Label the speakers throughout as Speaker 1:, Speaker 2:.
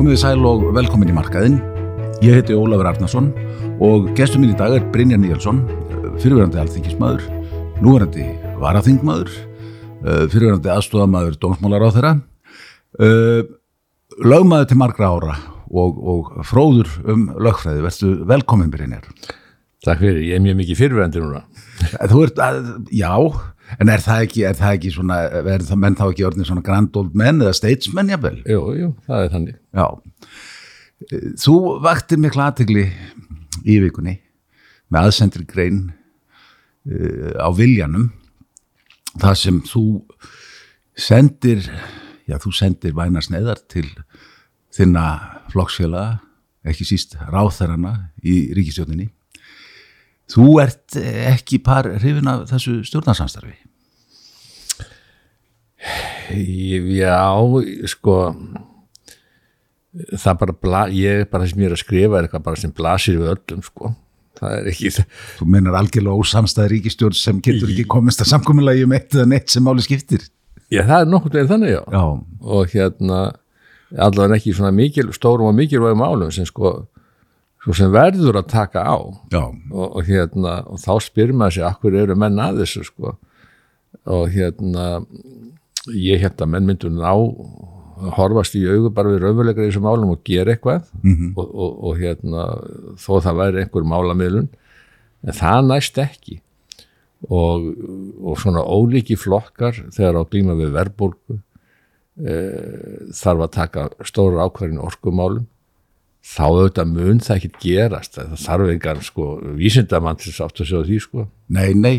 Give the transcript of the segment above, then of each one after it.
Speaker 1: komið þið sæl og velkomin í markaðinn. Ég heiti Ólafur Arnarsson og gestur minn í dag er Brynjar Níelsson, fyrirverandi alþingismadur, núverandi varaþingmaður, eh, fyrirverandi aðstofamaður dómsmálar á þeirra, lögmaður til margra ára og, og fróður um lögfræði. Verstu velkomin Brynjar.
Speaker 2: Takk fyrir, ég er mjög mikið fyrirverandi núna.
Speaker 1: Þú ert, að, já, en er það ekki, er það ekki svona, er það menn þá ekki orðin svona grand old men eða statesmen jafnvel?
Speaker 2: Jú, jú, það er þannig.
Speaker 1: Já, þú vaktir miklu aðtegli í vikunni með aðsendri grein uh, á viljanum það sem þú sendir, já þú sendir væna sneiðar til þinna flokksfélaga, ekki síst ráþarana í ríkistjóninni. Þú ert ekki par hrifin af þessu stjórnarsamstarfi?
Speaker 2: Já, sko það bara, bla, ég bara sem ég er að skrifa er eitthvað bara sem blasir við öllum, sko það er ekki
Speaker 1: Þú meinar algjörlega ósamstæði ríkistjórn sem getur ekki komist að samkominnlagi um eitt eða neitt sem máli skiptir?
Speaker 2: Já, það er nokkur veginn þannig, já.
Speaker 1: Já.
Speaker 2: Og hérna, allavega ekki svona mikil, stórum og mikilvægum álum sem sko svo sem verður að taka á. Og, og hérna og þá spyrir maður sér akkur eru menn að þessu sko? Og hérna ég held að menn myndur ná horfast í augu bara við raunveruleikar í þessum málum og gera eitthvað.
Speaker 1: Mm -hmm.
Speaker 2: og, og, og hérna þó það væri einhver málamiðlun en það næst ekki. Og, og svona ólíki flokkar þegar á glíma við verðbólgu e, þarf að taka stóra ákvarðin orkumálum þá auðvitað mun það ekki gerast það þarf einhver sko vísindamann til aftur að sjá því sko
Speaker 1: Nei, nei,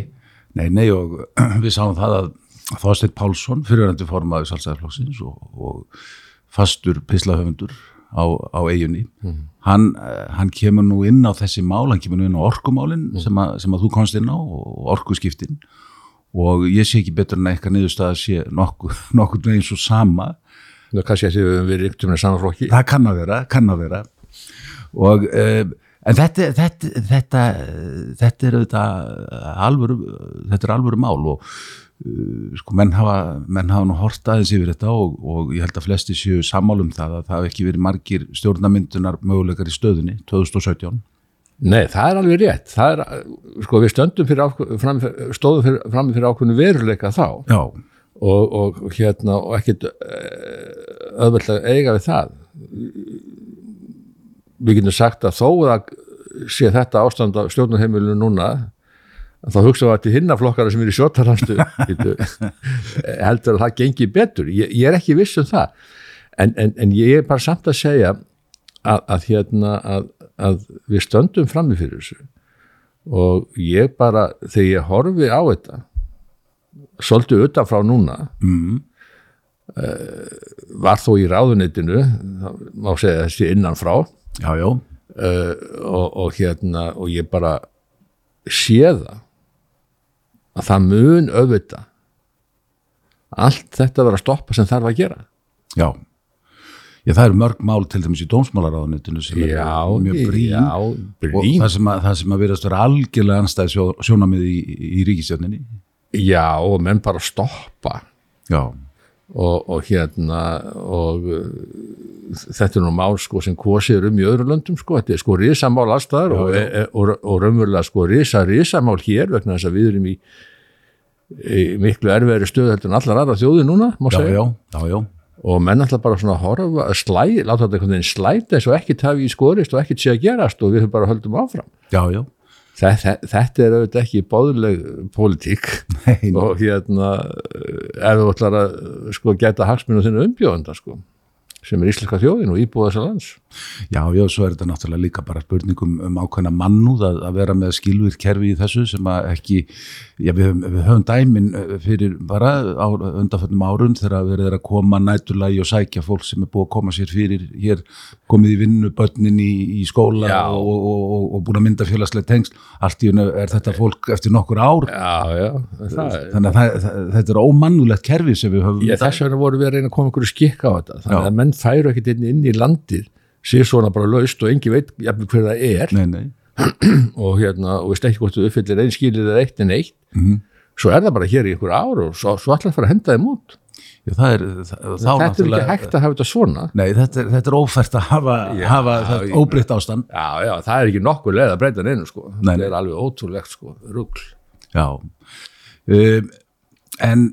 Speaker 1: nei, nei og við sáum það að Þorstein Pálsson, fyrirvændi formaður Salsæðarflokksins og, og fastur pislahöfundur á, á eiginni, mm. hann, hann kemur nú inn á þessi mál, hann kemur nú inn á orkumálinn mm. sem, sem að þú komst inn á og orkuskiptin og ég sé ekki betur en eitthvað niðurstað að sé nokkuð nokku veginn svo sama
Speaker 2: Það kannski að við erum yktum með samanflokki
Speaker 1: Það kann að vera, kann að vera. Og um, en þetta, þetta, þetta, þetta er auðvitað alvöru, þetta er alvöru mál og uh, sko menn hafa, menn hafa nú hort aðeins yfir þetta og, og ég held að flesti séu sammálum það að það hef ekki verið margir stjórnamyndunar möguleikar í stöðunni 2017
Speaker 2: Nei, það er alveg rétt. Það er, sko við stöndum fyrir ákveð, fram, stóðum fyrir, fram fyrir ákveðinu veruleika þá.
Speaker 1: Já.
Speaker 2: Og, og hérna og ekkert öðvöld að eiga við það. Við getum sagt að þó að sé þetta ástand á stjórnarheimilu núna þá hugsaðum við að til hinnaflokkara sem er í sjóttarhanstu heldur að það gengi betur. Ég, ég er ekki viss um það. En, en, en ég er bara samt að segja að, að hérna að, að við stöndum fram í fyrir þessu. Og ég bara þegar ég horfi á þetta svolítið utanfrá núna
Speaker 1: mm.
Speaker 2: Uh, var þó í ráðunitinu má segja þessi innanfrá
Speaker 1: já, já.
Speaker 2: Uh, og, og hérna og ég bara sé það að það mun auðvita allt þetta verður að stoppa sem þarf að gera
Speaker 1: já Já, það eru mörg mál til dæmis í dómsmálaráðunitinu sem
Speaker 2: já,
Speaker 1: er mjög brín, og það sem að, það sem að verðast vera algjörlega anstæð sjó, sjónamið í, í ríkistjörninni.
Speaker 2: Já, og menn bara stoppa
Speaker 1: Já.
Speaker 2: Og, og hérna og uh, þetta er nú mál sko sem kosið um í öðru löndum sko, þetta er sko risamál allstaðar og, e, og, og raunverulega sko risa, risamál hér vegna þess að við erum í, í miklu erfiðri stöðu heldur en allar aðra þjóði núna,
Speaker 1: Já, já, já, já.
Speaker 2: og menn alltaf bara svona horfa, slæ, láta þetta einhvern veginn slæta eins og ekkert hafi í skorist og ekkert sé að gerast og við höfum bara höldum áfram
Speaker 1: Já, já.
Speaker 2: Þetta, er auðvitað ekki bóðuleg pólitík.
Speaker 1: Nei,
Speaker 2: og hérna ef þú ætlar að sko geta hagsminu þinnu umbjóðanda sko sem er íslenska þjóðin og íbúða þessar lands
Speaker 1: Já, já, svo er þetta náttúrulega líka bara spurningum um ákveðna mannúð að, að vera með skilvir kerfi í þessu sem að ekki, já, við höfum, við höfum dæmin fyrir bara á undanföllum árun þegar við erum að koma nætturlægi og sækja fólk sem er búið að koma sér fyrir hér, komið í vinnu, börnin í, í skóla
Speaker 2: Já.
Speaker 1: og, og, og, og búin að mynda félagslega tengsl, allt í hennu er þetta fólk eftir nokkur ár,
Speaker 2: Já, já, það
Speaker 1: þannig að það, það, þetta er ómannulegt kerfi sem við höfum
Speaker 2: Já, þess vegna voru við að reyna að koma einhverju skikka á þetta þannig
Speaker 1: Já.
Speaker 2: að menn færu ekkert inn, inn í landið sér svona bara laust og engi veit jafnvel hver það er.
Speaker 1: Nei, nei,
Speaker 2: og hérna, og veist ekki hvort þú uppfyllir einn skilið eða eitt en eitt
Speaker 1: Mhm.
Speaker 2: svo er það bara hér í einhver ár og svo, svo allar fara að henda þeim út.
Speaker 1: Já, það er, það,
Speaker 2: þetta er ekki hægt að hafa þetta svona.
Speaker 1: Nei, þetta er, þetta er ófært að hafa,
Speaker 2: Já,
Speaker 1: hafa þetta óbreytt ástand.
Speaker 2: já, já, það er ekki nokkuð leið að breyta neinu sko,
Speaker 1: Nei,
Speaker 2: þetta er alveg ótrúlegt sko, rugl.
Speaker 1: Já. Um, en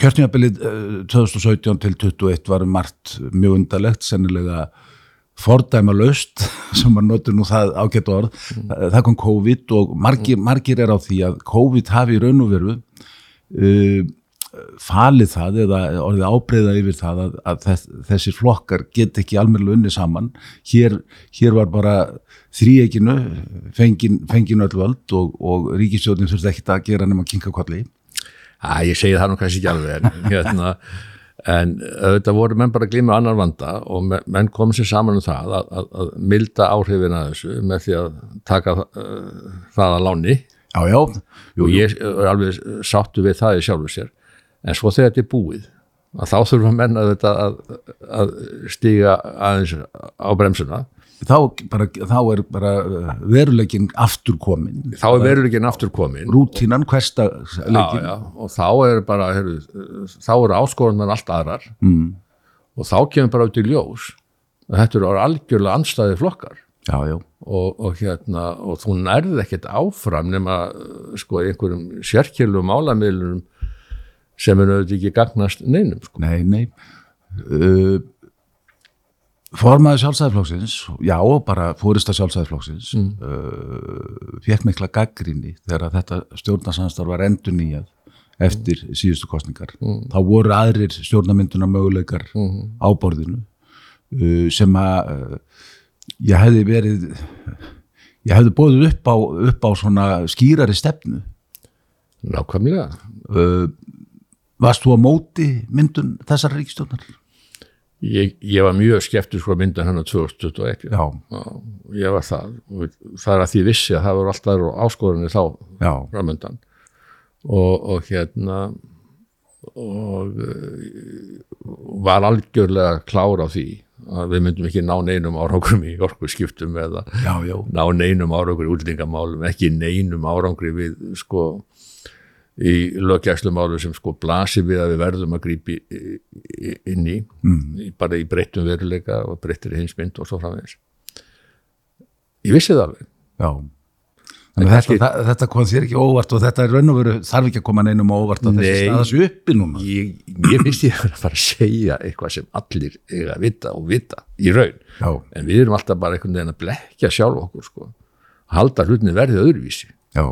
Speaker 1: kjörtningabilið uh, 2017 til 21 var um margt mjög undarlegt, sennilega fordæma löst, sem maður notur nú það ágætt orð, það, það kom COVID og margir, margir er á því að COVID hafi í raun og veru uh, falið það eða orðið ábreyða yfir það að, að þess, þessir flokkar get ekki almennilega unni saman. Hér, hér var bara þríeginu fengin, fengin öll völd og, og ríkistjórnin þurfti ekki að gera nema kinka
Speaker 2: Æ, ég segi það nú kannski ekki alveg en, hérna, en auðvitað voru menn bara að glíma annar vanda og me- menn kom sér saman um það að, að, að milda áhrifin að þessu með því að taka uh, það að láni.
Speaker 1: Já, já, jú,
Speaker 2: og ég er alveg sáttu við það í sjálfu sér. En svo þegar þetta er búið að þá þurfa menn að, þetta, að, að stíga aðeins á bremsuna
Speaker 1: þá, bara, þá er bara uh, veruleikin aftur komin
Speaker 2: þá er veruleginn aftur komin
Speaker 1: rútínan, hversta
Speaker 2: já,
Speaker 1: leikin
Speaker 2: já, og þá er bara heru, þá eru áskorunar allt aðrar. Mm. og þá kemur bara út í ljós þetta eru algjörlega anstæði flokkar.
Speaker 1: Já, já,
Speaker 2: og, og hérna og þú nærði ekkert áfram nema sko einhverjum sérkjölum málamiðlunum sem er auðvitað ekki gagnast neinum sko.
Speaker 1: nei, nei. Uh, formaður sjálfstæðiflokksins já, bara fórista sjálfstæðiflokksins mm. uh, fekk mikla gaggrinni þegar þetta stjórnarsamstarf var endur nýjað eftir síðustu kostningar þá voru aðrir stjórnarmynduna möguleikar á borðinu uh, sem að uh, ég hefði verið ég hefði bóðið upp á, upp á svona skýrari stefnu.
Speaker 2: Nákvæmlega.
Speaker 1: Uh, varst þú á móti myndun þessar ríkstjórnar?
Speaker 2: Ég, ég var mjög skeptisk myndan hann á 2021
Speaker 1: Já,
Speaker 2: Já, ég var það. Það er að því vissi að það voru alltaf áskorinni þá framöndan og, og hérna og uh, var algjörlega klár á því að við myndum ekki ná neinum árangrum í orku skiptum eða
Speaker 1: já, já,
Speaker 2: ná neinum árangur í útlendingamálum ekki neinum árangri við sko í löggæslumálum sem sko blasir við að við verðum að grípi inn í, mm. bara í breyttum veruleika og breyttir hinsmynd og svo framvegis ég vissi það alveg
Speaker 1: já. Að
Speaker 2: kannski-
Speaker 1: þetta, þetta kom þér ekki óvart og þetta er raun og veru þarf ekki að koma neinum á óvart þessi
Speaker 2: Nei.
Speaker 1: staða sér uppi núna.
Speaker 2: ég, ég finnst ég að fara að segja eitthvað sem allir eiga að vita og vita í raun,
Speaker 1: Já,
Speaker 2: en við erum alltaf bara einhvern veginn að blekja sjálf okkur sko, halda hlutinni verðið öðruvísi
Speaker 1: já,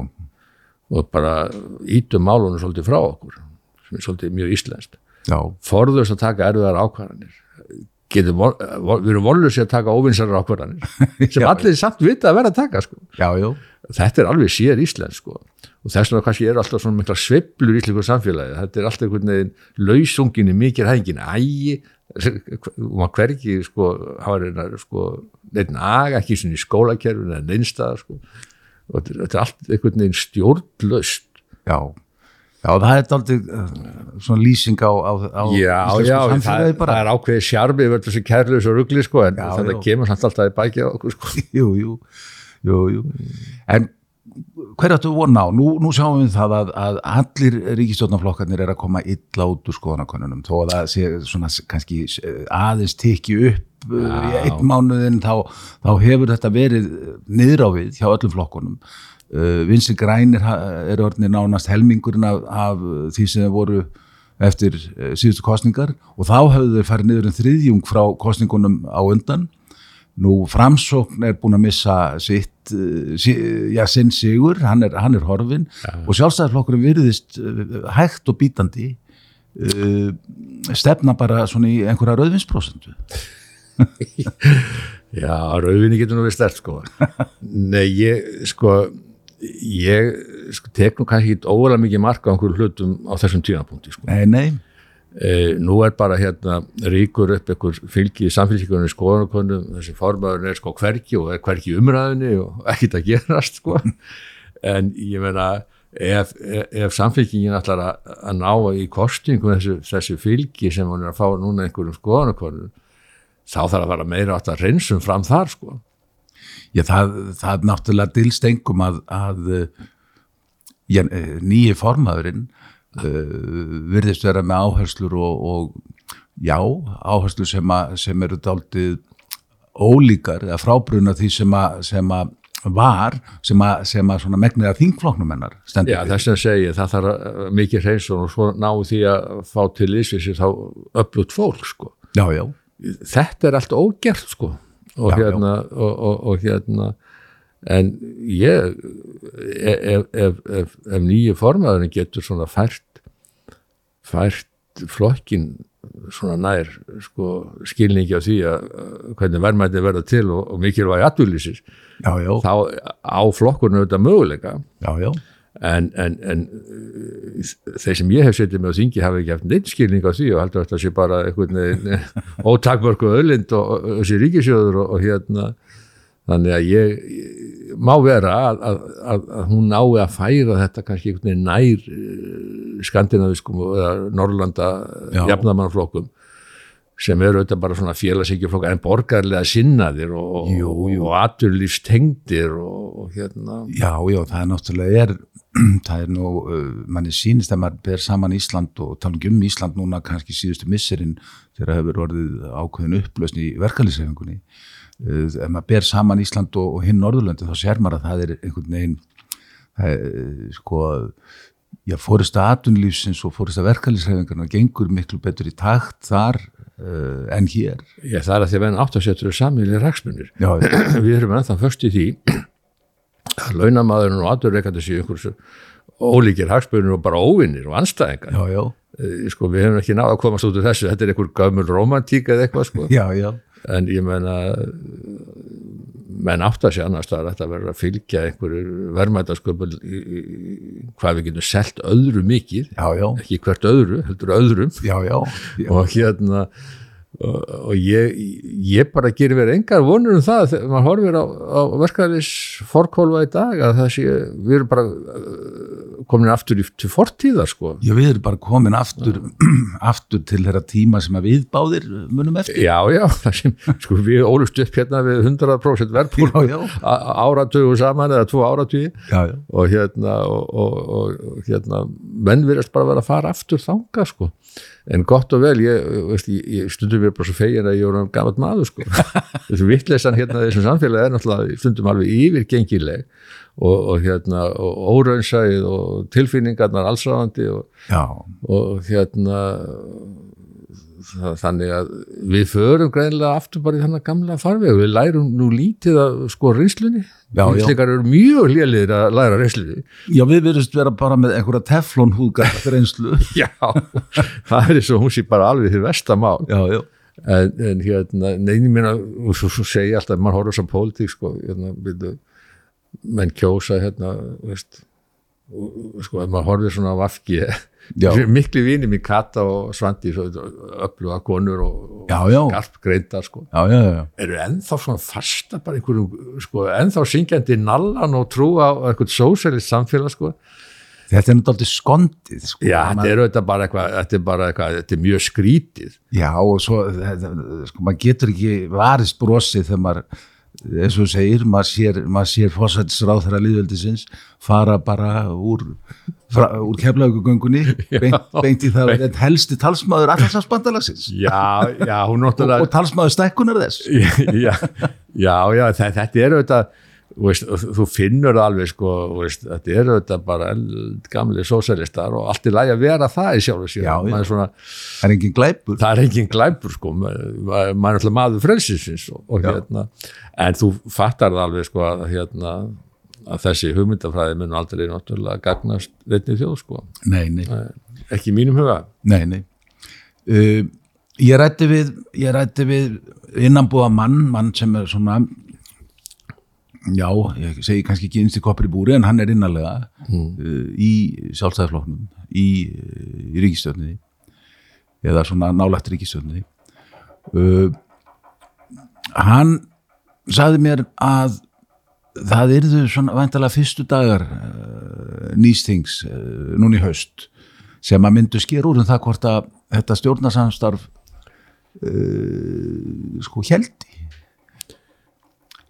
Speaker 2: og bara ítum málunum svolítið frá okkur sem er svolítið mjög íslenskt.
Speaker 1: Já,
Speaker 2: forðust að taka erfiðar ákvarðanir. Getum, vol- við erum vollusi að taka óvinsarar ákvarðanir sem allir samt vita að vera að taka sko.
Speaker 1: já, já,
Speaker 2: þetta er alveg sér íslensk sko. og þess vegna kannski eru alltaf svona mikla sveiflur í íslensku samfélagi, þetta er alltaf einhvern veginn lausunginni, mikið hængin ægi, og maður hvergi sko, hafa reynar sko, neitt naga, ekki svona í skólakerfinu eða neinstað sko. Og þetta er- allt einhvern veginn stjórnlaust
Speaker 1: já. Já, það er aldrei svona lýsing á, á, á
Speaker 2: Já, já, það, það er ákveðið sjarmi verður þessi kærleus og rugli sko, en
Speaker 1: Já,
Speaker 2: þetta
Speaker 1: já.
Speaker 2: kemur samt alltaf í bækið á okkur sko.
Speaker 1: jú, jú, jú, jú. En hver áttu vona á? Nú, nú sjáum við það að, að allir ríkistjórnarflokkarnir er að koma illa út úr skoðanakonunum þó að það sé svona kannski eh, aðeins tekki upp Já. í einn mánuðin þá, þá hefur þetta verið niður á við hjá öllum flokkunum. Uh, Vinstri grænir eru orðinir nánast helmingurinn af, af því sem voru eftir uh, síðustu kostningar og þá höfðu þeir farið niður en þriðjung frá kostningunum á undan Nú framsókn er búin að missa sitt, uh, sí, já, sinn sigur, hann er, hann er horfin og sjálfstæðarflokkurinn virðist uh, hægt og bítandi uh, stefna bara svona í einhverja rauðvinsprósentu.
Speaker 2: Já, rauðvinni getur nú við stert sko. Nei, ég sko ég sko, tek nú kannski ekki óalega mikið marka á einhverjum hlutum á þessum tímapunkti sko.
Speaker 1: Nei, nei,
Speaker 2: E, nú er bara hérna ríkur upp einhver fylgi í samfélgjikunni skoðanakonum, þessi formaður er sko hverki og er hverki umræðinni og ekkit að gerast sko en ég meina ef, ef, ef samfélgjingin ætlar að, að ná í kostingum þessu, þessu fylgi sem hún er að fá núna einhverjum skoðanakonum þá þarf að vera meira átt að reynsum fram þar sko.
Speaker 1: Já, það, það náttúrulega dilst engum að, að já, eh, nýji formaðurinn uh, virðist vera með áherslur og, og já, áherslur sem, að, sem eru daldið ólíkar eða frábruna því sem að, sem að var sem að, sem að svona megnir að þingfloknum hennar stendur
Speaker 2: Já, þess að segja, það þarf mikið hreinsun og svo ná því að fá til ísvið sér þá öflut fólk, sko.
Speaker 1: já, já,
Speaker 2: Þetta er allt ógert, sko. Og
Speaker 1: Já,
Speaker 2: hérna, og, og, og hérna, en ég, ef, ef, ef, ef, ef nýju formaðurinn getur svona fært, fært flokkin svona nær sko, skilningi á því að hvernig verðmætti verða til og, og mikilvægi
Speaker 1: já,
Speaker 2: þá á flokkurnu þetta möguleika
Speaker 1: já, já.
Speaker 2: En, en, en uh, þeir sem ég hef setið með á þingi hafa ekki haft neitt skilning á því og heldur að þetta sé bara veginn ótakmörku öðlind og, og þessi ríkisjóður og, og hérna þannig að ég, má vera að, að, að, að hún nái að færa þetta kannski einhvern veginn nær uh, skandinaviskum eða Norrlanda
Speaker 1: Já.
Speaker 2: jafnamannflokkum sem eru auðvitað bara svona félagsíkjuflokk en borgarlega sinnaðir og,
Speaker 1: jú.
Speaker 2: og aturlífstengdir og, og hérna
Speaker 1: Já, já, það er náttúrulega er, það er nú, uh, manni sýnist að maður ber saman Ísland og tala um Ísland núna kannski síðustu misserinn þegar hefur orðið ákveðin upplösn í verkalýsreifingunni. Uh, ef maður ber saman Ísland og, og hinn Norðurlöndi þá sér maður að það er einhvern veginn, það er, uh, sko, já, fórista atunlífsins og fórista verkalýsreifingarna gengur miklu betur í takt þar uh, en hér.
Speaker 2: Ég, það er að því að venn átt að setja samíli ræksmunir.
Speaker 1: Já,
Speaker 2: Við erum ennþá först í því að launamaðurinn og aturreikandi séu einhversu ólíkir hagsmunir og bara óvinnir og anstæðingar.
Speaker 1: já, já,
Speaker 2: Eh, Sko, við hefum ekki náða að komast út úr þessu, þetta er einhver gömul romantík eða eitthvað, sko.
Speaker 1: já,
Speaker 2: En ég menna, menn átt að sé annars það er að vera að fylgja einhverju í, hvað við getum selt öðru mikið, ekki hvert öðru, heldur öðrum. Og hérna og, og ég, ég bara gerir verið engar vonur um það þegar maður horfir á, á verkefælis forkólfa í dag að það sé, við erum bara uh, komin aftur í, til fortíðar sko.
Speaker 1: Já, við erum bara komin aftur, aftur til þeirra tíma sem að við báðir munum eftir.
Speaker 2: Já, já, það sem, sko við ólust upp hérna við 100% verðbúl
Speaker 1: Já, já.
Speaker 2: áratugu saman eða tvo
Speaker 1: já.
Speaker 2: og hérna og, og, og, hérna menn virðast bara vera að fara aftur þanga sko en gott og vel, ég, veist, ég, ég stundum verið bara svo fegin að ég voru gammalt maður sko. Þessu vittleysan hérna þessum samfélagi er náttúrulega stundum alveg yfirgengileg og, og hérna og óraunsæð og tilfinningarnar allsráðandi og, og hérna þannig að við förum greinlega aftur bara í þannig gamla farveg við lærum nú lítið að sko reynslunni. Íslingar eru mjög lélir að læra reynslunni
Speaker 1: já við verðumst vera bara með einhverja teflon húðgar fyrir einslu.
Speaker 2: já, það er eins og hún sé bara alveg því vestamál
Speaker 1: Já, já,
Speaker 2: en, en hérna, neini minna og svo, svo segja alltaf, mann horfður sem pólitík sko, hérna, byrju, menn kjósa hérna, veist og, sko, ef maður horfður svona á
Speaker 1: Já.
Speaker 2: Miklu vini mín Kata og Svandi öfluga konur og, skarp greindar sko. Eru ennþá svona fasta bara einhverjum, sko, ennþá syngjandi nallan og trúa á einhvern sósælist samfélag sko.
Speaker 1: Þetta er náttúrulega skondið, sko.
Speaker 2: Já, þetta er auðvitað bara eitthvað, þetta er bara eitthvað, þetta er mjög skrítið.
Speaker 1: Já, og svo, þetta, sko, maður getur ekki varist brosið þegar maður, eins og segir, maður sér, sér fórsættisráð þeirra líðveldisins fara bara úr, úr keflaugugöngunni, beint, beint í það, þetta helsti talsmaður allarsafsbandalagsins og, og talsmaður stækkunar þess.
Speaker 2: já, já, já, þe- þetta er auðvitað, veist, og þú finnur alveg, sko, veist, þetta er auðvitað bara gamli sósælistar og allt er lægi að vera það í. Maður er Svona,
Speaker 1: Það er engin glæpur.
Speaker 2: það er engin glæpur, sko, maður er alltaf maður frelsisins og, og
Speaker 1: Já.
Speaker 2: hérna, en þú fattar það alveg, sko, að hérna, að þessi hugmyndafræði mun aldrei náttúrulega gagnast veitni þjóð, sko.
Speaker 1: Nei, nei.
Speaker 2: Ekki mínum huga.
Speaker 1: Nei, nei. Uh, ég rætti við, ég rætti við innanbúða mann, mann sem er svona, já, ég segi kannski ekki innst í koppir í búri, en hann er innanlega uh, í sjálfstæðarfloknum, í, uh, í ríkistjörniði, eða svona nálægt ríkistjörniði. Uh, hann sagði mér að það yrðu svona væntalega fyrstu dagar uh, nýstings núna í haust sem að myndu sker úr um það hvort að þetta stjórnarsamstarf uh, sko heldi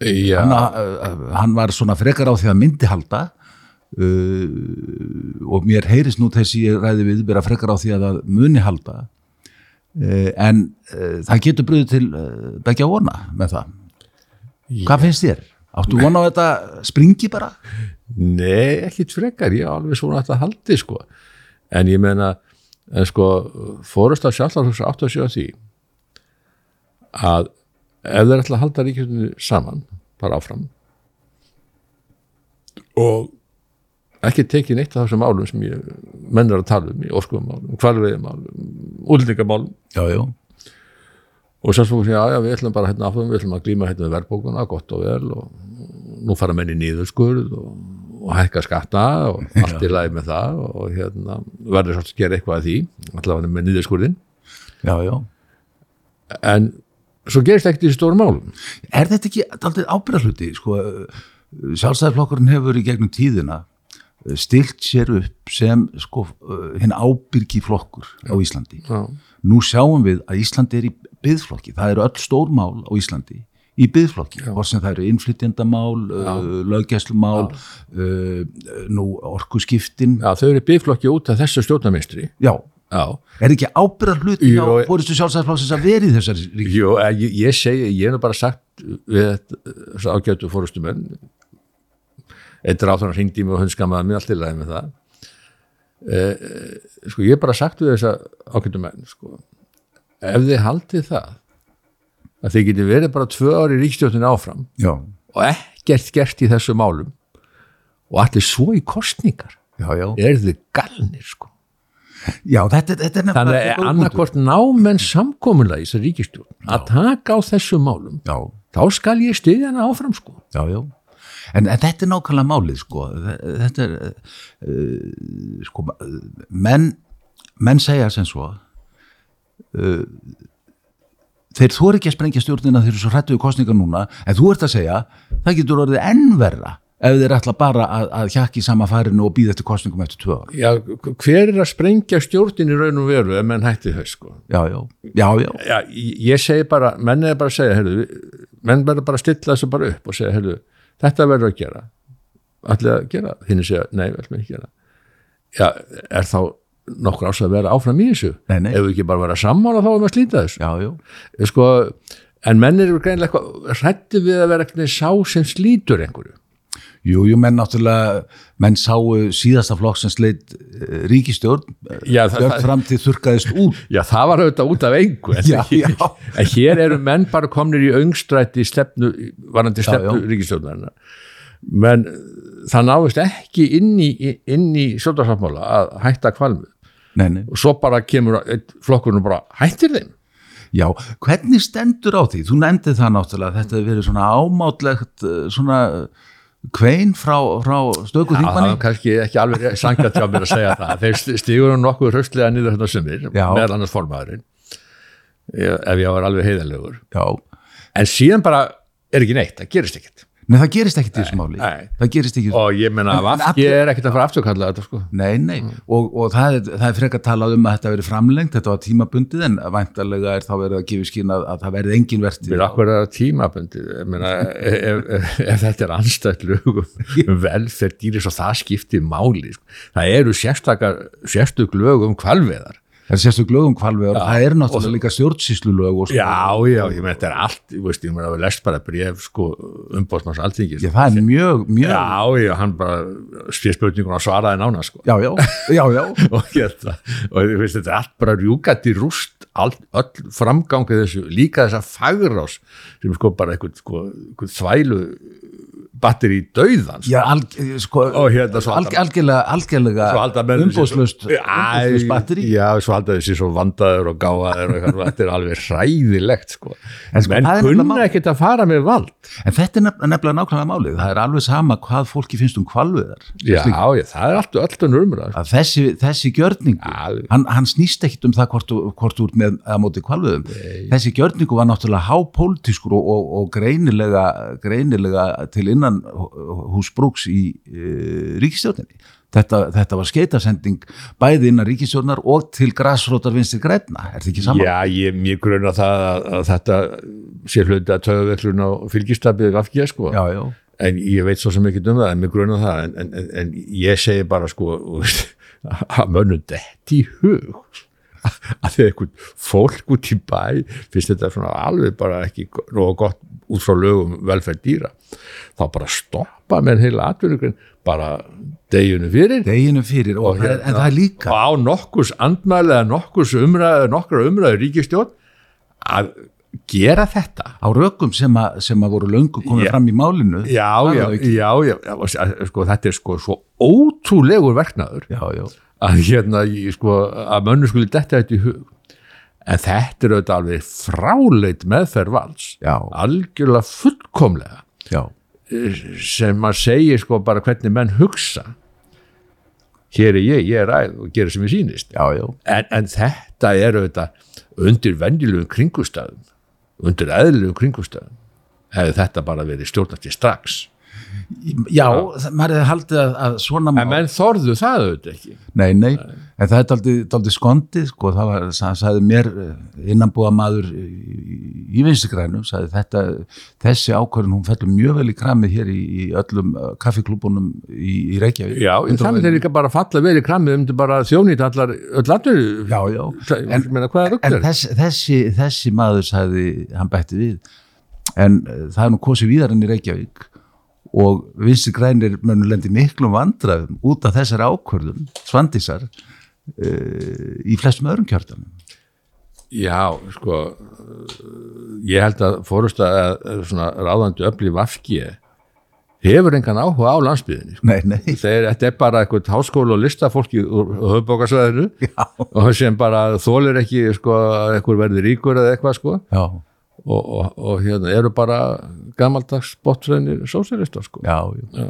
Speaker 1: hann, uh, hann var svona frekar á því að myndi halda uh, og mér heyrist nú þessi ég ræði við vera frekar á því að það muni halda. Uh, en uh, það getur bröðið til uh, begja vona með það. Hvað finnst þér? Áttu vona á þetta springi bara?
Speaker 2: Nei, ekkit frekar, ég á alveg svona að þetta haldi sko, en ég meina en sko, fórust að sjálfhaldursa áttu að sjá því að ef þeir ætla að halda ríkjörninu saman, bara áfram. Og ekki tekið neitt af þessum málum sem ég mennur að tala um í orkuðumálum,
Speaker 1: Já, já,
Speaker 2: og svo já, já, við ætlum bara hérna áfram, við ætlum að glíma hérna við verðbókuna, gott og vel og nú fara menn í nýðurskurð og, og hækka skatta og allt í lagi með það og hérna verður svolítið að gera eitthvað að því, allavega með nýðurskurðin
Speaker 1: já, já.
Speaker 2: En svo gerist ekkert í stórum málum
Speaker 1: Er þetta ekki aldrei ábyrðarhluti? Sko, sjálfstæðarflokkurinn hefur í gegnum tíðina eh, stilt sér upp sem sko, eh, hinn ábyrgi flokkur á Íslandi.
Speaker 2: já,
Speaker 1: Nú sjáum við að Íslandi er í byðflokki. Það eru öll stór mál á Íslandi í byðflokki. Hvort sem það eru innflytjendamál, uh, löggæslumál, uh, nú orkuskiptin.
Speaker 2: já, þau eru biflokki út af þessu stjórnarmestri
Speaker 1: Já,
Speaker 2: já,
Speaker 1: er ekki ábyrðarhluti
Speaker 2: Jú,
Speaker 1: á fóristu sjálfstæðarflokksins að vera í þessari ríki?
Speaker 2: Jú, eh, ég, ég segi, ég hef bara sagt við þessu ágætu fórustumenn eitt ráþarnar hringdi mig og hundskamaði mig allt í lagi með það eh, sko ég hef bara sagt við þessa ágætu menn sko, ef þið haldið það að þið geti verið bara tvö ári í ríkstjóttin áfram
Speaker 1: Já,
Speaker 2: og ekkert gert í þessu málum og allir svo í kostningar
Speaker 1: já, já.
Speaker 2: er þið galnir sko
Speaker 1: Já, þetta, þetta er
Speaker 2: þannig
Speaker 1: nefnilega
Speaker 2: að
Speaker 1: góður punktur.
Speaker 2: annarkvort námenn samkomulega í þessari ríkistjórn að taka á þessu málum
Speaker 1: Já,
Speaker 2: þá skal ég styðja hana áfram sko
Speaker 1: já, já. En, en þetta er nákvæmlega málið, sko. Þetta er, uh, sko, menn, menn segja sem svo, uh, þeir þú ekki að sprengja stjórnina þeir eru svo hrættu við kostninga núna, en þú ert að segja, það getur orðið enn verra ef þeir ætla bara að, að hjakki sama færinu og býða eftir kostningum eftir tvö ár.
Speaker 2: Já, hver er að sprengja stjórnin í raun og veru ef menn hætti þau sko?
Speaker 1: Já, já, já, já,
Speaker 2: Já, ég segi bara, menn er bara að segja heyrðu, menn verður bara að stilla þessu bara upp og segja, heyrðu, þetta verður að gera. Allir að gera, hinn segja nei, við ætlum ekki að gera Já, er þá nokkur ás að vera áfram í þessu?
Speaker 1: Nei, nei.
Speaker 2: ef við ekki bara vera sammála þá erum að slíta þessu?
Speaker 1: Já, já,
Speaker 2: sko, en menn eru greinlega eitthvað hrætti við að vera eitthvað sá sem slítur einhverju
Speaker 1: Jú, jú, menn náttúrulega, menn sáu síðasta flokk sem sleitt uh, ríkistjórn, björn fram til þurkaðist út.
Speaker 2: Já, það var auðvitað út af engu en,
Speaker 1: Já, já.
Speaker 2: en hér eru menn bara komnir í öngstrætti stefnu, varandi stefnu
Speaker 1: já.
Speaker 2: ríkistjórnarna menn það náðist ekki inn í, inn í sjóndarsáttmála að hætta kvalmu
Speaker 1: Nei, nei.
Speaker 2: og svo bara kemur flokkurinn bara hættir þeim
Speaker 1: Já, hvernig stendur á því? Þú nefndi það náttúrulega þetta hefur verið svona ámátlegt uh, svona kvein frá, frá stöku
Speaker 2: Já, það
Speaker 1: þingmanni.
Speaker 2: er kannski ekki alveg sangjart hjá mér að segja það. Þeir stígur nú nokkuð hraustlega niður hérna sumir, meðal annars formaðurinn. Ef ég var alveg heiðalegur en síðan bara er ekki neitt, það gerist ekkert
Speaker 1: nei það gerist ekkit í þessu máli. Það gerist ekki.
Speaker 2: og ég menna að
Speaker 1: allir-
Speaker 2: er ekkert að fara afturkalla þetta sko
Speaker 1: Nei, nei, og, og það, er, það er frekar talað um að þetta verið framlengt, þetta var tímabundið en væntalega er þá verið að gefa skýna að, að það verið engin vertið.
Speaker 2: Við akkur er það tímabundi ég meina, ef, ef, ef þetta er anstætt lögum um velferð dýris og það skiptir máli sko. það eru sérstakar sérstök lög um kvalveðar
Speaker 1: Það er sérstu glögum kvalvegar, það er náttúrulega líka stjórnsýslu lög og svona.
Speaker 2: já, já, ég meina þetta er allt ég veist, ég meina að við lest bara bref sko, umbóðsmanns alþingis
Speaker 1: Já, það er mjög, mjög,
Speaker 2: já, já, hann bara spyr spurningun og svaraði nána sko
Speaker 1: já, já, já, já.
Speaker 2: og, hérna, og þú veist, þetta er allt bara rjúkandi rúst all, öll framgangið þessu líka þessa fagrás sem sko bara einhvern, sko, einhvern þvælu batteri í dauðans
Speaker 1: Já, al, sko,
Speaker 2: hérna svo
Speaker 1: al,
Speaker 2: halda-
Speaker 1: algjörlega, algjörlega umbóðslust batteri.
Speaker 2: já, svo halda þessi svo vandaður og gáðaður og þetta er alveg hræðilegt sko.
Speaker 1: En sko, nefnilega
Speaker 2: kunna ekkert að fara með vald
Speaker 1: En þetta er nefn- nefnilega nákvæmlega málið. Það er alveg sama hvað fólki finnst um kvalviðar.
Speaker 2: já, já, það er allt, allt önnur umræð
Speaker 1: Að þessi, þessi gjörningu,
Speaker 2: Já.
Speaker 1: hann, hann snýst ekkit um það hvort, hvort ert með að móti kvalviðum. Þessi gjörningu var náttúrulega hápolítiskur og, og, og greinilega, greinilega til innan húsbrúks í e, ríkistjórninni. Þetta, þetta var skeitasending bæði innan ríkistjórnar og til græsrótar vinstri græna. Er þetta ekki saman?
Speaker 2: Já, ég, ég gruna það að, að þetta sé hluti að töðuvellun og fylgistabið af ekki, sko.
Speaker 1: já, já.
Speaker 2: en ég veit svo sem ekki um það en mér grunum það en, en, en, ég segi bara sko að mönnum þetta í hug að þegar einhvern fólk út í bæ finnst þetta svona alveg bara ekki nógu gott út frá lögum velferð dýra. Þá bara stoppa með heila atvinnugrin bara deginu fyrir.
Speaker 1: Deginu fyrir og,
Speaker 2: Og
Speaker 1: en, en það er líka.
Speaker 2: og á nokkurs andmæli eða nokkurs umræðu, nokkra umræðu ríkistjórn að gera þetta.
Speaker 1: Á rökum sem, a, sem að voru löngu komið fram í málinu.
Speaker 2: Já, já,
Speaker 1: er
Speaker 2: já, já, já sko, þetta er sko svo ótrúlegur verknaður.
Speaker 1: Já, já,
Speaker 2: að hérna, ég, sko, að mönnu skuli detta þetta í hug. En þetta er auðvitað alveg fráleit meðferð vals
Speaker 1: já,
Speaker 2: algjörlega fullkomlega.
Speaker 1: Já,
Speaker 2: sem maður segir sko bara hvernig menn hugsa. Hér er ég, ég er ræð og gerir sem ég sýnist.
Speaker 1: Já,
Speaker 2: en, en þetta er auðvitað undir venjulegum kringustæðum undir eðlilegum kringustæðum hefði þetta bara verið stjórnast í strax
Speaker 1: já það- maður hefði haldið að, að svona
Speaker 2: en menn þorðu það auðvitað ekki.
Speaker 1: Nei, nei, en það er daldið skondið, sko, það var, það sagði mér innanbúa maður í, vinstigrænum, sagði þetta, þessi ákvörðun, hún fellur mjög vel í kramið hér í, í öllum uh, kaffiklúbunum í, í Reykjavík.
Speaker 2: já, en þannig þeir líka bara falla vel í kramið um til bara þjónýtt allar öll allir
Speaker 1: Já, já,
Speaker 2: en, meina, hvað er
Speaker 1: en
Speaker 2: rugl?
Speaker 1: þessi, þessi, þessi maður sagði, hann bætti við, en uh, það er nú kosið víðar enn í Reykjavík og vinstri grænir mönnu lendi miklum vandræðum út af þessari ákvörðun, svandisar, uh, í flestum öðrum kjörtanum.
Speaker 2: já, sko ég held að fórust að svona ráðandi öfli vafki hefur engan áhuga á landsbyðinni sko.
Speaker 1: Nei, nei,
Speaker 2: þeir, þetta er bara eitthvað háskóla og listafólki úr höfbókasvæðinu
Speaker 1: já,
Speaker 2: og sem bara þólir ekki sko, að eitthvað verði ríkur eða eitthvað sko
Speaker 1: já.
Speaker 2: Og, og, og hérna eru bara gamaldags botfrænir sósialistar sko
Speaker 1: Já, já.
Speaker 2: Já.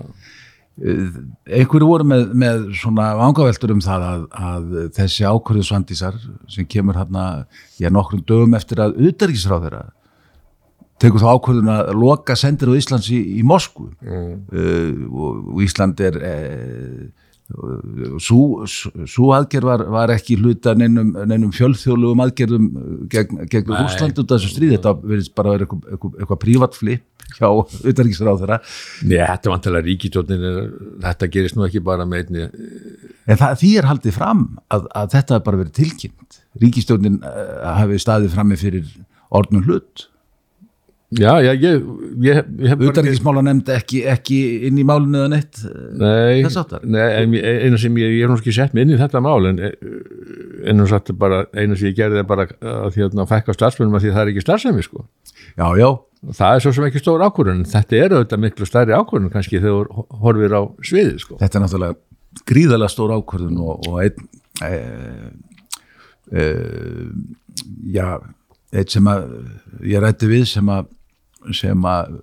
Speaker 1: einhverju voru með, með svona vangaveltur um það að, að þessi ákvörðu svandísar sem kemur hérna, já, nokkrum dögum eftir að utanríkisráð þeirra tekur þá ákvörðun að loka sendir á Íslands í, í Moskvu
Speaker 2: Mm.
Speaker 1: uh, og, Ísland er uh, svo, aðgerð var, var ekki hluta neinum, neinum fjölþjóðlugum aðgerðum gegn, gegn. Úsland út af þessu stríð, þetta verðist bara vera eitthvað, eitthvað, eitthvað prívatflip hjá utanríkisráð þeirra
Speaker 2: Nei, þetta er vantilega ríkistjórnin þetta gerist nú ekki bara með einni
Speaker 1: En það, því er haldið fram að, að þetta hefur bara verið tilkynnt. Ríkistjórnin uh, hafi staðið frammi fyrir orðnum hlut.
Speaker 2: Já, já, ég, ég, ég hef
Speaker 1: Utanríkismála nefndi ekki, ekki inn í málinu eða neitt. eh,
Speaker 2: Nei,
Speaker 1: Þess háttar?
Speaker 2: nei en ég- eina sem ég, ég hef nú ekki sett mig inn í þetta mál en einu satt bara, eina sem ég gerði er bara að hérna, fækka starfsmennum að því það er ekki starfsemi sko.
Speaker 1: Já, já,
Speaker 2: það er svo sem ekki stór ákvörðun þetta er auðvitað miklu stærri ákvörðun kannski þegar horfir á sviðið sko.
Speaker 1: þetta er náttúrulega gríðalega stór ákvörðun og, og einn, e, e, já, einn sem að ég rætti við sem að sem að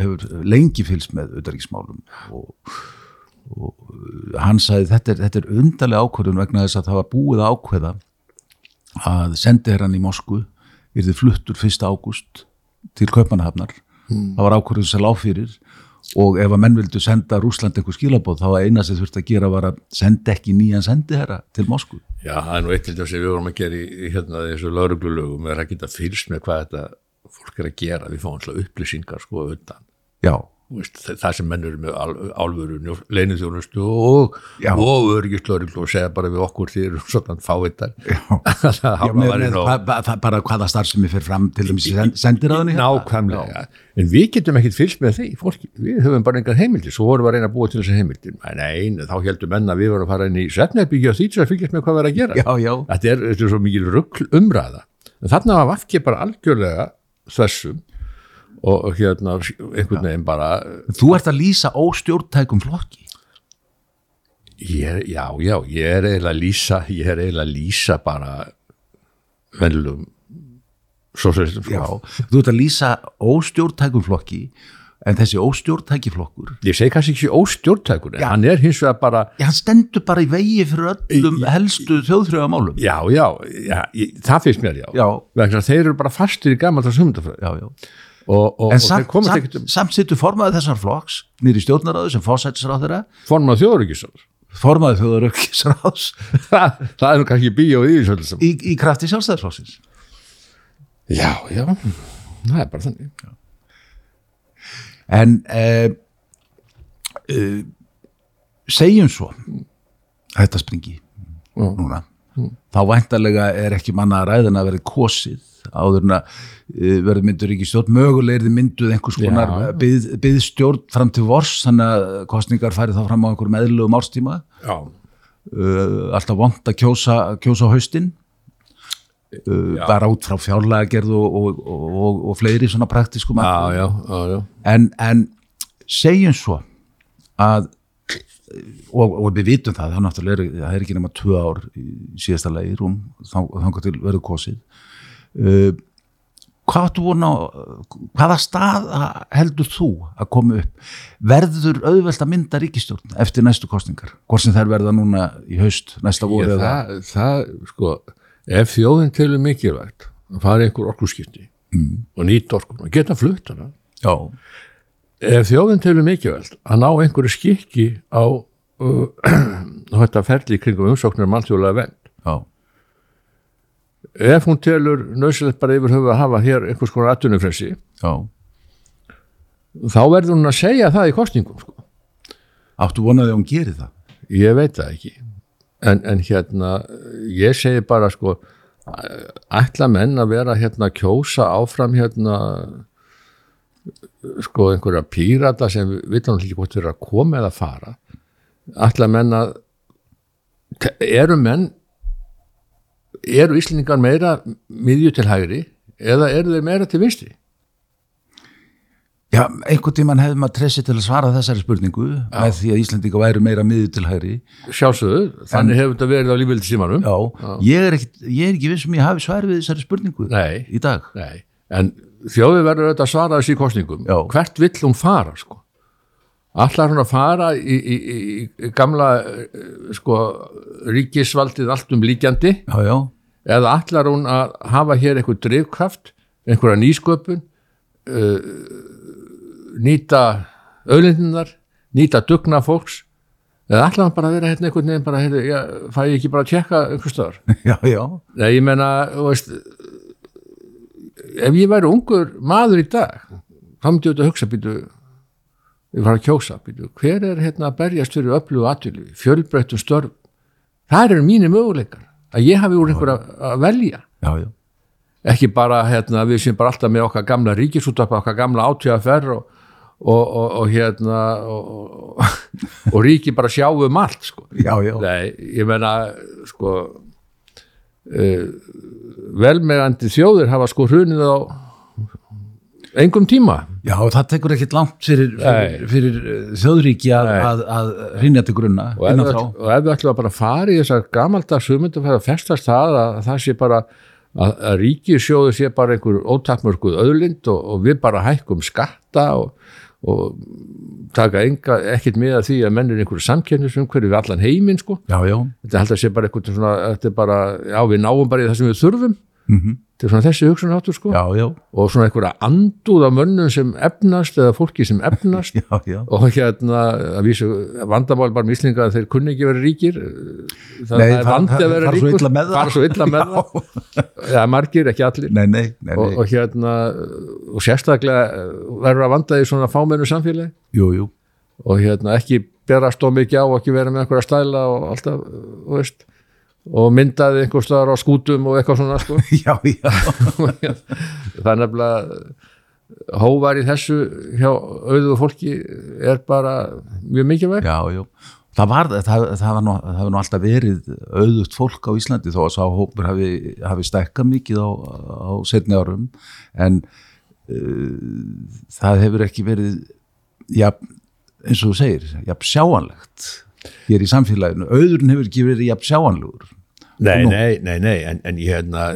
Speaker 1: hefur lengi fylgst með utanríkismálum og, og hann sagði þetta er, þetta er undarlega ákvörðun vegna þess að það var búið að ákveða að sendi hann í Moskvu yrði fluttur 1. ágúst til Kaupanahafnar það var ákvörðun sem lág fyrir og ef að menn vildu senda Rúsland eitthvað skilabóð þá var eina sem þurfti að gera var að senda ekki nýjan sendiherra til Moskvu.
Speaker 2: Já, það er nú eitt til þess að við vorum að gera í, í hérna þessu lauruglulögum er að geta fylgst með hvað þetta fólk er að gera, við fáum alltaf upplýsingar sko undan,
Speaker 1: já,
Speaker 2: veist, þa- það sem menn eru með álfuru leinithjónustu og, og örgislauruglu og segja bara við okkur því eru svona
Speaker 1: hva, bara hvaða starfsemi fyrir fram til dæmis í sen- sendiráðunni hérna?
Speaker 2: nákvæmlega, en við getum ekkit fylgst með því, fólki, við höfum bara engar heimildir. Svo vorum við að reyna að búa til þessi heimildir. Nei, þá heldum menn að við vorum að fara inn í svefnherbyggja og því að fylgjast með hvað við erum að gera.
Speaker 1: Já, já,
Speaker 2: þetta er, er svo mikil rugl umræða. En þarna var Vafki bara algjörlega þessum og, hérna einhvern veginn bara
Speaker 1: þú ert að lýsa óstjórntækum flokki.
Speaker 2: Er, já, já, ég er eiginlega að lýsa ég er eiginlega að lýsa bara venlum sósælistum
Speaker 1: já, þú ert að lýsa óstjórntækum flokki en þessi óstjórntæki flokkur
Speaker 2: ég segi kannski ekki óstjórntækur en
Speaker 1: Já.
Speaker 2: hann er hins vegar bara
Speaker 1: já, hann stendur bara í vegi fyrir öllum helstu þjóðþrjóðamálum
Speaker 2: já, já, já ég, það finnst mér já,
Speaker 1: Já.
Speaker 2: þeir eru bara fastir í gammal það sumundafræði
Speaker 1: já, já.
Speaker 2: Og, og,
Speaker 1: En samt, samt,
Speaker 2: um
Speaker 1: samt sittur formaði þessar flokks nýri stjórnaráðu sem fósættisráð þeirra
Speaker 2: formað þjóðuríkisar
Speaker 1: formaði þjóðarökkisráðs
Speaker 2: það, það er nú kannski bíó í
Speaker 1: í, í krafti sjálfstæðarflokksins
Speaker 2: Já, já, það er bara þannig.
Speaker 1: En eh, segjum svo þetta springi
Speaker 2: Já.
Speaker 1: núna. Þá væntalega er ekki manna að ræðina að verði kosið áður en að uh, verði myndur ekki stjórn mögulega er þið mynduð einhvers konar
Speaker 2: Já.
Speaker 1: byð, byðstjórn fram til vors þannig að kostningar færi þá fram á einhverjum eðlugum árstíma. Uh, alltaf vant að kjósa, kjósa á haustin uh, bara út frá fjárlega gerð og, og, og, og, og fleiri svona praktískum atriðum.
Speaker 2: já, já, já,
Speaker 1: en, en segjum svo að og, og við vitum það, það er náttúrulega er, það er ekki nema tvö ár í síðasta lagi rúm, þangar til verður kosið. Uh, hvað á hvaða stað heldur þú að koma upp? Verður auðvelt að mynda ríkistjórn eftir næstu kostningar, hvort sem þær verða núna í haust, næsta voru
Speaker 2: það, það, sko, ef þjóðin telur mikilvægt að fara einhver orkuskipti mm. og nýta orku, og geta flutt hana.
Speaker 1: Já,
Speaker 2: ef þjóðin telur mikilvægt að ná einhverju skikki á uh, þetta ferli kringum umsóknar mannþjóðlega vend
Speaker 1: já,
Speaker 2: ef hún telur nöðsilegt bara yfir höfu að hafa hér einhvers konar atvinnufrelsi
Speaker 1: já.
Speaker 2: þá verður hún að segja það í kostningum sko.
Speaker 1: áttu vonaði að hún geri það?
Speaker 2: Ég veit það ekki en, en hérna ég segi bara sko ætla menn að vera hérna kjósa áfram hérna sko einhverja pírata sem við vitum ekki hvort eru að koma eða fara. Ætla menn að eru menn eru Íslendingar meira miðju til hægri eða eru þeir meira til vinstri
Speaker 1: Já, einhvern tímann hefði maður treysi til að svara þessari spurningu með því að Íslandinga væri meira miður til hægri.
Speaker 2: sjálfsögðu, þannig hefur þetta verið á lífveldi símanum
Speaker 1: Já, Ég, er ekki, ég er ekki viss um ég hafi svar við þessari spurningu
Speaker 2: Nei.
Speaker 1: í dag.
Speaker 2: Nei, en þjóði verður auðvitað að svara þessi kostningum.
Speaker 1: Já.
Speaker 2: Hvert vill hún fara, sko? Allar hún að fara í, í, í, í gamla, eh, sko, ríkisvaldið allt um líkjandi
Speaker 1: Já, já,
Speaker 2: eða allar hún að hafa hér einhver drifkraft, einhverja nýsköpun, uh, nýta auðlindinar, nýta dugna fólks, eða hann bara að vera hérna einhvern veginn bara, heyrðu, já, fæ ég ekki bara að tjekka einhver stöðar?
Speaker 1: já, já,
Speaker 2: Nei, ég menna, þú veist, ef ég væri ungur maður í dag, þá myndi ég auðvitað að hugsa, býtu, ég var að kjósa, býtu, hver er hérna að berjast fyrir öllu aðtölu, fjölbreyttum störf, það eru mínir möguleikar, að ég hafi úr einhver að, velja,
Speaker 1: já, já,
Speaker 2: ekki bara hérna, við sem bara alltaf með okkar gamla ríkisúttarpa, okkar gamla átíðaferð og, og, og, og hérna, og, og ríki bara sjáum um allt, sko.
Speaker 1: já, já.
Speaker 2: Nei, ég menna sko uh, velmegandi þjóðir hafa sko hrunið á engum tíma
Speaker 1: Já, það tekur ekkit langt fyrir, fyrir, fyrir eh, þjóðríki að, að, að rinja til grunna
Speaker 2: og ef, við, og ætlum að bara fara í þessar gamaldags hugmyndum að festast það að, það sé bara að, að ríkisjóðu sé bara einhver ótakmörkuð öðlind og, og við bara hækkum skatta og, og taka enga, ekkert með að því að menn er einhverju samkennisumhverju við allan heiminn sko.
Speaker 1: Já, já,
Speaker 2: þetta held að sé bara eitthvað svona, þetta er bara, já við náum bara í það sem við þurfum
Speaker 1: mm
Speaker 2: þetta er svona þessi hugsunáttur sko.
Speaker 1: Já, já,
Speaker 2: og svona einhverja andúð af mönnum sem efnast eða fólki sem efnast.
Speaker 1: Já, já.
Speaker 2: og hérna að vísu vandamál bara mislinga að þeir kunni ekki vera ríkir. Það,
Speaker 1: Nei,
Speaker 2: það er vandi að vera ríkur.
Speaker 1: það.
Speaker 2: fara svo illa með það. Eða margir, ekki allir.
Speaker 1: Nei, nei, nei,
Speaker 2: og, og hérna og sérstaklega eh, verður að vanda í svona fámennu samfélagi.
Speaker 1: Jú, jú,
Speaker 2: og hérna ekki berast of mikið á og ekki vera með einhverja stæla og alltaf, þú veist og myndaði einhver staðar á skútum og eitthvað svona sko.
Speaker 1: Já, já,
Speaker 2: það er nefnilega hóvar í þessu hjá auðvöðu fólki er bara mjög mikilvæg
Speaker 1: já, já. Það var, það, það, var nú, það var nú alltaf verið auðugt fólk á Íslandi þó að sá hópur hafi, hafi stækkað mikið á, á setni árum. En uh, það hefur ekki verið ja, eins og þú segir, jafn sjáanlegt hér í samfélaginu, auðurinn hefur ekki verið jafn sjáanlegur
Speaker 2: Nei,
Speaker 1: Nú.
Speaker 2: nei, nei, nei, en, en ég hérna,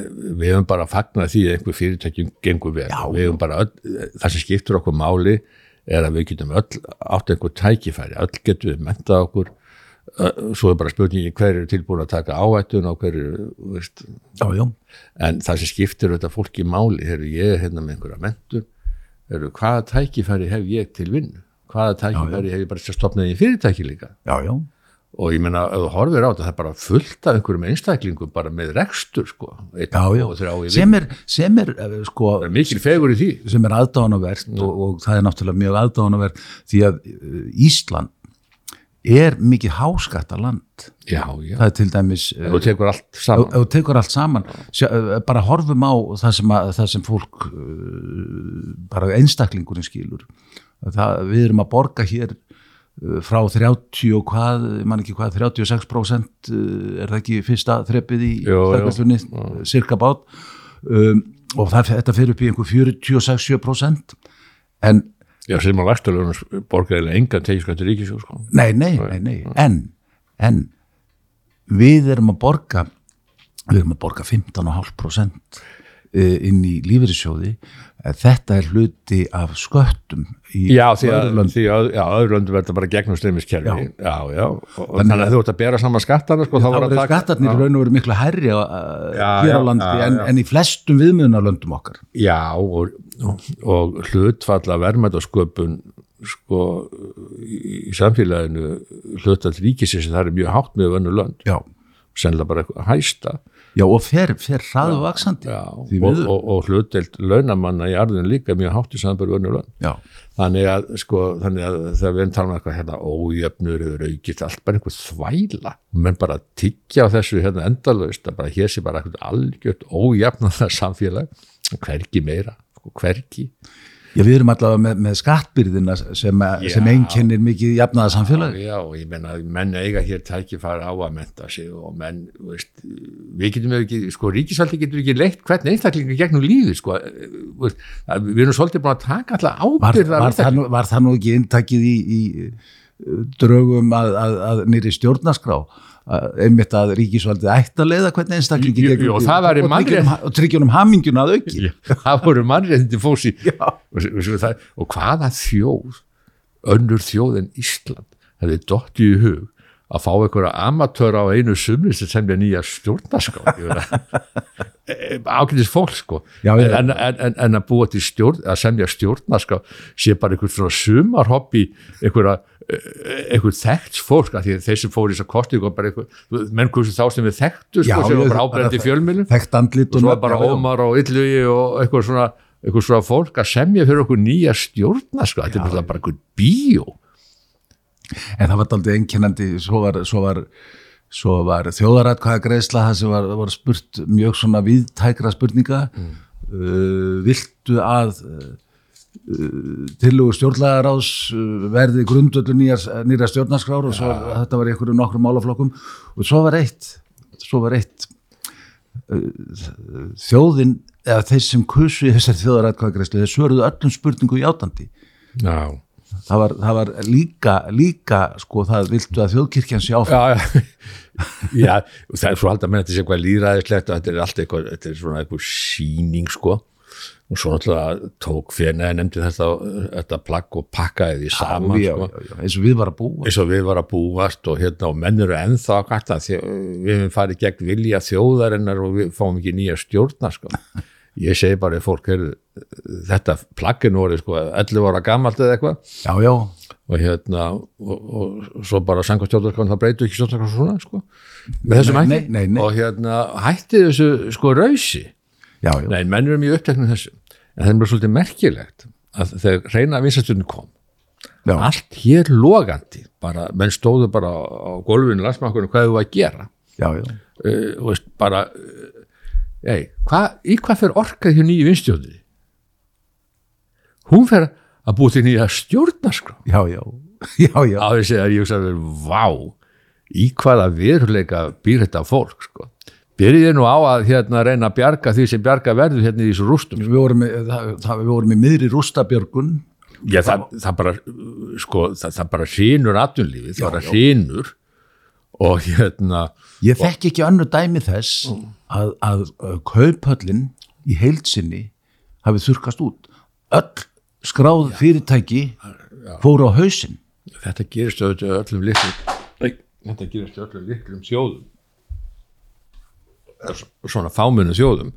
Speaker 2: við höfum bara fagnað því að einhver fyrirtækjum gengur vel.
Speaker 1: Já.
Speaker 2: við höfum bara öll, það sem skiptur okkur máli er að við getum öll átt einhver tækifæri, öll getum við mentað okkur, svo er bara spurningi hver eru tilbúin að taka áhættun og hver eru, veist,
Speaker 1: Já, já,
Speaker 2: en það sem skiptir þetta fólki máli, hefur ég hérna með einhverja mentun, eru hvaða tækifæri hef ég til vinnu, hvaða tækifæri hef ég bara til að stopna í fyrirtæki líka?
Speaker 1: Já, já,
Speaker 2: og ég meina, ef þú horfir á þetta, það er bara fullt af einhverjum einstaklingum bara með rekstur sko, einn
Speaker 1: já, já.
Speaker 2: og þrjá í
Speaker 1: sem er, sem er eh, sko,
Speaker 2: það er mikil fegur í því.
Speaker 1: sem er aðdánavert og, og það er náttúrulega mjög aðdánavert því að uh, Ísland er mikið háskatta land
Speaker 2: já, já,
Speaker 1: það er til dæmis
Speaker 2: þú tekur allt saman.
Speaker 1: ef þú tekur allt saman sjá, eh, bara horfum á það sem, að, það sem fólk bara einstaklingurinn skilur. Það, við erum að borga hér frá 30 og hvað, ég man ekki hvað 36% uh, er það ekki fyrsta þreppið í stærkvæslunni cirka bát. Um, og það, þetta fyrir upp í einhver 46-7% en
Speaker 2: já, sem að lægstulegunum borgaðilega engan tekið ríkisjóð sko.
Speaker 1: Nei, nei, nei, nei. En, en við erum að borga við erum að borga 15,5% eh, inn í lífeyrissjóði Eh, þetta er hluti af sköttum
Speaker 2: já, því að,
Speaker 1: öðrum löndum.
Speaker 2: því að já, öðru löndum verður bara gegnum og, og þannig að þú ert að bera saman skattana sko,
Speaker 1: þá
Speaker 2: taka-
Speaker 1: skattarnir raun og veru miklu hærri á,
Speaker 2: Já,
Speaker 1: hér á landi
Speaker 2: já,
Speaker 1: en,
Speaker 2: já.
Speaker 1: en í flestum viðmiðunarlöndum okkar.
Speaker 2: Já, og, og hlutfalla verðmætasköpun sko í, samfélaginu hlutfall ríkisins það er mjög hátt með vönnu lönd. Sennilega bara hæsta
Speaker 1: já og fer, fer hraðu vaksandi
Speaker 2: Já,
Speaker 1: því
Speaker 2: og, og, og hlutdelt launamanna í arðin líka mjög hátt í vönnu lönd.
Speaker 1: Já,
Speaker 2: þannig að, sko, þannig að þegar við erum talað um eitthvað hérna ójöfnur eða aukist allt bara einhver þvæla. Menn bara tyggja á þessu hérna endalaust að bara hér sé bara eitthvað algjört ójöfnaða samfélag hvergi meira, sko, hvergi
Speaker 1: já við erum allavega með, með skattbyrðina sem, sem einkennir mikið jafnaða samfélag
Speaker 2: Já, og ég menna að menn eiga hér tækifæri á að menta sig og menn, veist, við getum ekki, sko, ríkisvaldi getur ekki leitt hvern einstaklinga gegnum lífi, sko, eh, veist, við erum svolítið búin að taka alltaf
Speaker 1: var,
Speaker 2: ábyrða
Speaker 1: var, það nú, var það nú ekki inntakið í, í uh, drögum að, að, að nýri stjórnaskrá einmitt að ríkisvaldið ætti að leiða hvernig einstaklingi
Speaker 2: Jú, jú, og það mannrétt-
Speaker 1: tryggjum- og tryggjunum hamingjuna að auki
Speaker 2: það voru mannréttindi fósi
Speaker 1: Já.
Speaker 2: og, það, hvaða þjóð önnur þjóð en Ísland hefði dotti í hug að fá einhverja amatöra á einu sumri sem semja nýja stjórnarská ákveðis fólk sko.
Speaker 1: Já,
Speaker 2: en, en, en, en að búa til stjórn að semja stjórnarská sé bara einhver svona sumarhoppi einhverja einhver þekkt fólk af því að þeir sem fóru í þess að kosti og bara einhver, menn hversu þá sem við þekktu sko, sem var bara ábrendi
Speaker 1: þekkt andlit
Speaker 2: og svo
Speaker 1: nöfn,
Speaker 2: bara. Ómar og Yllugi og eitthvað svona, eitthvað svona fólk að semja fyrir okkur nýja stjórna sko, þetta er bara, eitthvað bíó
Speaker 1: en það var aldrei einkennandi svo var, svo var, var þjóðaratkvæða greiðsla það sem var, var spurt mjög svona viðtækra spurninga.
Speaker 2: Mm.
Speaker 1: uh, viltu að uh, tillugu stjórnlagaráðs uh, verði grundöldu nýra stjórnarskrár og svo, var- þetta var í einhverjum nokkrum málaflokkum. Og svo var eitt svo var eitt uh, þjóðin eða þeir sem kusu í þessari þjóðaratkvæðagreislu þeir svöruðu öllum spurningu játandi
Speaker 2: Já,
Speaker 1: það var, það var líka, líka sko það viltu að þjóðkirkjan sé áfram
Speaker 2: já, já. það er svo alltaf menn þetta sé eitthvað líðræðislegt og þetta er allt eitthvað, þetta er svona eitthvað síning sko og svo náttúrulega tók fyrir neða nefndi þetta, þetta plagg og pakkaði því saman
Speaker 1: já,
Speaker 2: sko.
Speaker 1: já, já, eins og við var að búa
Speaker 2: eins og við var að búast og hérna og menn eru ennþá að að við hefum farið gegn vilja þjóðarinnar og við fáum ekki nýja stjórna sko. ég segi bara ef fólk er þetta plagginu voru sko 11 ára gamalt eða eitthvað. Og hérna og, og svo bara sanga stjórnarskráin það breytu ekki stjórnarskráin svona sko með þessum hætti. og hérna hætti þessu sko rausi.
Speaker 1: Já, já.
Speaker 2: nei, menn eru mjög uppteknum þessu. En það er bara svolítið merkilegt að þegar reyna vinsastunni kom.
Speaker 1: Já.
Speaker 2: allt hér logandi bara, menn stóðu bara á gólfinu landsmakkunum hvað þú var að gera.
Speaker 1: Já, já.
Speaker 2: uh, veist, bara ei, hva, í hvað fer orkað hjá nýju vinstjóði hún fer að búið til nýja stjórnarskrá.
Speaker 1: Já, já, já, já.
Speaker 2: á þessi að ég hugsa að vera vá í hvaða veruleika býr þetta fólk sko. byrjið nú á að hérna reyna að bjarga því sem bjarga verður hérna í þessu rústum?
Speaker 1: Við, vorum, í- það, það, við vorum í miðri rústabjörgun.
Speaker 2: Já, það, það bara sko, það, bara hrínur atvinnlífið, það bara hrínur og hérna
Speaker 1: ég þekk ekki önnu dæmi þess að, að, að kauphöllin í heilsinni hafi þurkast út. Öll skráð fyrirtæki fóru á hausinn.
Speaker 2: Þetta gerist auðvitað öllum litlum Nei, þetta gerist öllum litlum svo- svona fámunum þjóðum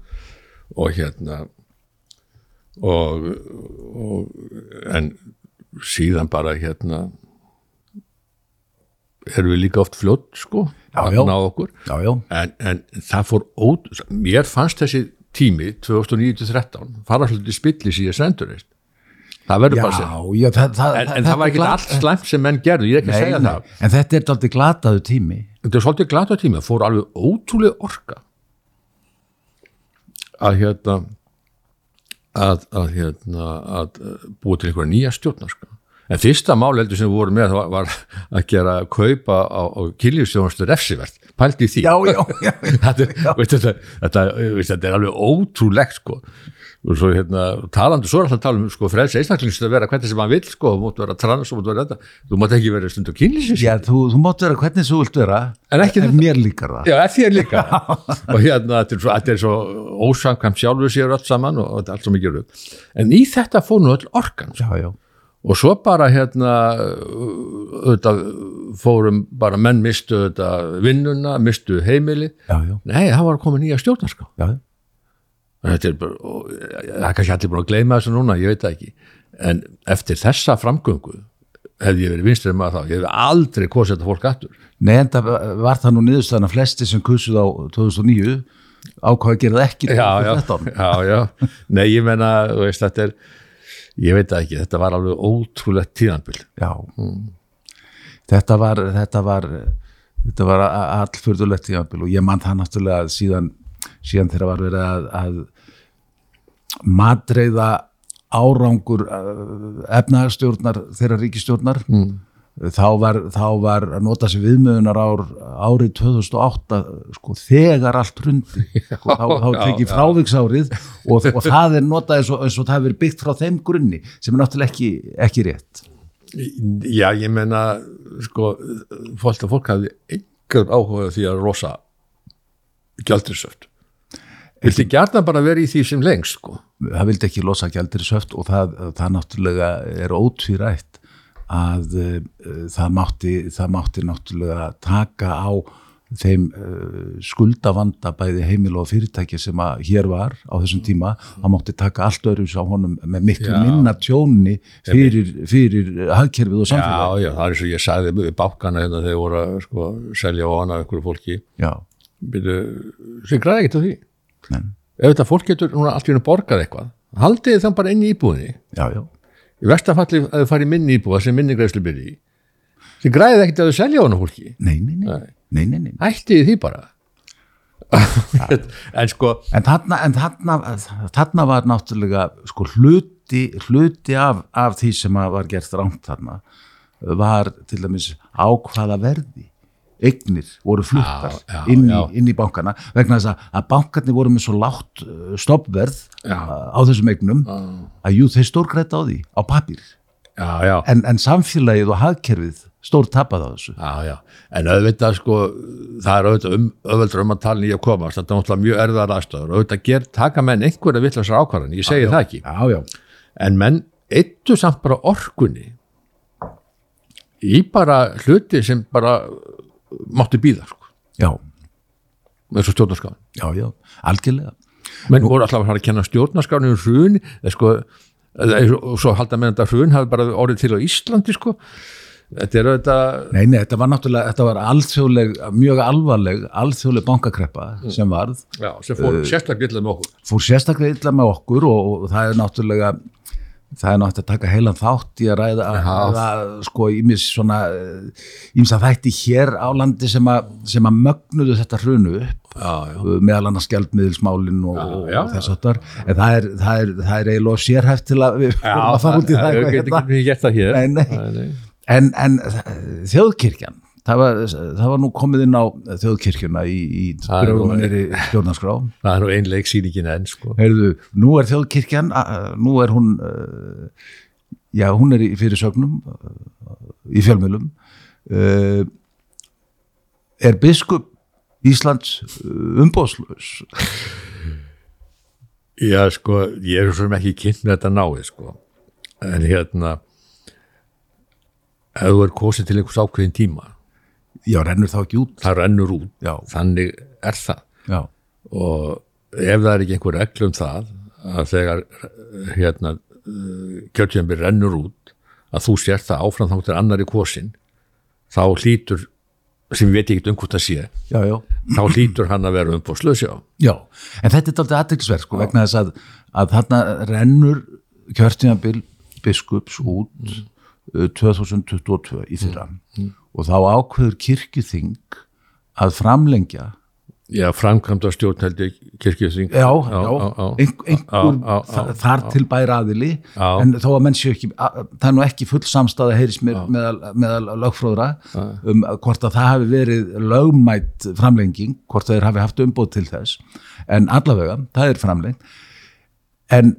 Speaker 2: og hérna og, og en síðan bara hérna erum við líka oft fljótt sko að ná okkur.
Speaker 1: Já, já,
Speaker 2: en, en það fór ót, mér fannst þessi tími 2009-13 fara hluti spillis í að sendur það verður bara að
Speaker 1: það, það,
Speaker 2: en, það var ekki allt slæmt sem menn gerðu, ég er ekki að
Speaker 1: Nei,
Speaker 2: segja
Speaker 1: nei,
Speaker 2: það.
Speaker 1: en þetta er aldrei glataðu tími.
Speaker 2: Þetta er svolítið glata tíma, fór alveg ótrúlega orka. Að hérna að, að hérna að uh, búa til einhverja nýja stjórnarska en fyrsta mál heldur sem við vorum með var, var að gera kaupa á, á kynlífstjónustu refsivert, pældi í því.
Speaker 1: Já, já, já,
Speaker 2: þetta, er- veist, þetta, þetta, veist, þetta er alveg ótrúlegt sko. Og svo hérna talandi, svo er alltaf að tala um sko frelsi einstaklingsins að vera hvernig sem hann vill sko, þú mátt vera trans, þú mátt vera þetta. Þú mátt ekki vera stundu kynlýsins
Speaker 1: já þú, þú mátt vera hvernig þú vilt vera
Speaker 2: En ekki þetta.
Speaker 1: mér líkar það.
Speaker 2: Já, er þér líka. Og hérna, þetta er svo, þetta er svo ósamkvæmt sjálfur sér öll saman og þetta er allt svo mikið röð en í þetta fór nú öll orkan sko.
Speaker 1: já, já,
Speaker 2: og svo bara hérna auðvitað fórum bara menn mistu þetta vinnuna, mistu heimili
Speaker 1: já, já,
Speaker 2: nei, það var að koma nýja stjórnarská
Speaker 1: já.
Speaker 2: þetta er bara, og, það er kannski allir búin að gleyma þessu núna, ég veit það ekki. En eftir þessa framgöngu hefði ég verið vinstrið maður þá, ég hefði aldrei kosið þetta fólk aftur.
Speaker 1: Nei, en það var það nú niðurstaðan að flesti sem kussuð á 2009 ákvað að gera það ekki
Speaker 2: já, já,
Speaker 1: 2013.
Speaker 2: já, já, nei ég menna þú veist, þetta er, ég veit það ekki þetta var alveg ótrúlegt tíðanbíl
Speaker 1: Já. Þetta var þetta var, þetta var allfurðulegt tímabil og ég man það náttúrulega síðan, síðan þegar var verið að, að matreiða árangur uh, efnagastjórnar þeirra ríkistjórnar mm. Þá, var, þá var að nota sér viðmöðunar ár, árið 2008 sko, þegar allt hrundi. Sko, þá, þá tekið fráviksárið og, og það er notað eins og, eins og það hefur verið byggt frá þeim grunni sem er náttúrulega ekki, ekki rétt.
Speaker 2: Já, ég menna sko, fólk að fólk hafði einhver áhuga því að rosa gjaldrisöft vilti gjarna bara vera í því sem lengst sko.
Speaker 1: Það vildi ekki losa gjaldirisöft og það, það náttúrulega er ótvírætt að uh, það, mátti, það mátti náttúrulega taka á þeim uh, skuldavanda bæði heimil og fyrirtæki sem að hér var á þessum tíma, það mátti taka allt öðru á honum með miklu minna tjóni fyrir, fyrir hagkerfið og samfélag.
Speaker 2: já, já, það er eins og ég sagði við bákana hérna þegar voru að sko, selja og annað einhverju fólki. Sem græði ekkert á því.
Speaker 1: Nei.
Speaker 2: ef þetta fólk getur núna allt í hennu borgað eitthvað haldið þann bara inn í íbúðinni.
Speaker 1: Já, já.
Speaker 2: Í verstafalli að þið farið minni íbúða sem minni greiðslu byrji í. Þið græðið ekkert að þið selja hana fólki.
Speaker 1: Nei, nei, nei,
Speaker 2: Nei.
Speaker 1: nei, nei, nei.
Speaker 2: hættið því bara? En sko
Speaker 1: En þarna, en þarna, þarna var náttúrulega sko hluti, hluti af, af því sem var gert rámt þarna var til dæmis á hvaða verði eignir voru fluttar
Speaker 2: Já, já,
Speaker 1: inn, í, inn í bankana vegna þess að, að bankarnir voru með svo látt uh, stoppverð uh, á þessum eignum að jú þeir stórgrætt á því á
Speaker 2: já,
Speaker 1: en, en samfélagið og hagkerfið stór tapað á þessu.
Speaker 2: Já, já. En auðvitað sko það er auðvitað um, auðvitað um að tala í að komast þetta er náttúrulega mjög erðar aðstöður auðvitað ger, taka menn einhverja vittlasar ákvarðan ég segi það ekki,
Speaker 1: Já, já,
Speaker 2: en menn eittu samt bara orkunni í bara hluti sem bara mátti býða sko,
Speaker 1: já,
Speaker 2: eins og stjórnarskáðan
Speaker 1: já, já, algjörlega.
Speaker 2: Menn voru alltaf að fara að kenna stjórnarskáðan um hrun eða sko og svo halda menn þetta hrun hafi bara orðið til á Íslandi sko. Þetta er auðvitað
Speaker 1: Nei, nei, þetta var náttúrulega, þetta var alþjóðleg, mjög alvarleg, alþjóðleg bankakreppa sem varð,
Speaker 2: já, sem fór sérstaklega illa með okkur.
Speaker 1: fór sérstaklega illa með okkur og, og það er náttúrulega, það er náttúrulega að taka heilan þátt í að ræða, að, að sko, ímis svona, ímis að þætti hér á landi sem að, sem að mögnuðu þetta hrunu upp,
Speaker 2: já, já,
Speaker 1: meðal annars skjaldmiðilsmálin og, og, þess áttar, en það er, það er, það er eiginlega sérhæft til að við fyrir að fara út í það
Speaker 2: getum
Speaker 1: hérna.
Speaker 2: það
Speaker 1: Nei, nei. En, en þjóðkirkjan, það var, það var nú komið inn á þjóðkirkjuna í, í gröfumanir í stjórnarskrá.
Speaker 2: það er nú ein leiksýningin enn sko
Speaker 1: Heyrðu, nú er þjóðkirkjan, nú er hún, já, hún er í fyrir sögnum, í fjölmjölum. Er biskup Íslands umbóðslaus?
Speaker 2: Já, sko, ég er svo sem ekki kynnt með þetta náið, sko. En hérna, ef þú er kosið til einhvers ákveðin tíma,
Speaker 1: Já, rennur þá ekki út?
Speaker 2: það rennur út.
Speaker 1: Já.
Speaker 2: Þannig er það.
Speaker 1: Já,
Speaker 2: Og ef það er ekki einhver regl um það, að þegar hérna, kjörtjöfumbi rennur út, að þú sér það áfram þá til annari kosin, þá hlýtur, sem ég veit ekki um hvort það sé,
Speaker 1: já, já.
Speaker 2: þá hlýtur hann að vera umbúðslaus, já.
Speaker 1: Já, en þetta er aldrei aðtilsverð sko, vegna þess að, að þarna rennur kjörtímabil biskups út uh, 2022 í fyrra og þá ákveður kirkjuþing að framlengja.
Speaker 2: Já, framkvæmda stjórn held ég kirkjöfing
Speaker 1: já, einhver
Speaker 2: Já, já, já,
Speaker 1: þa- þar til bæra aðili.
Speaker 2: Já.
Speaker 1: en þó að menn séu ekki að, það er nú ekki full samstæða heyrist mér meðal, meðal lögfróðra um að hvort að það hafi verið lögmætt framlenging, hvort þeir hafi haft umbóð til þess, en allavega það er framlengt. En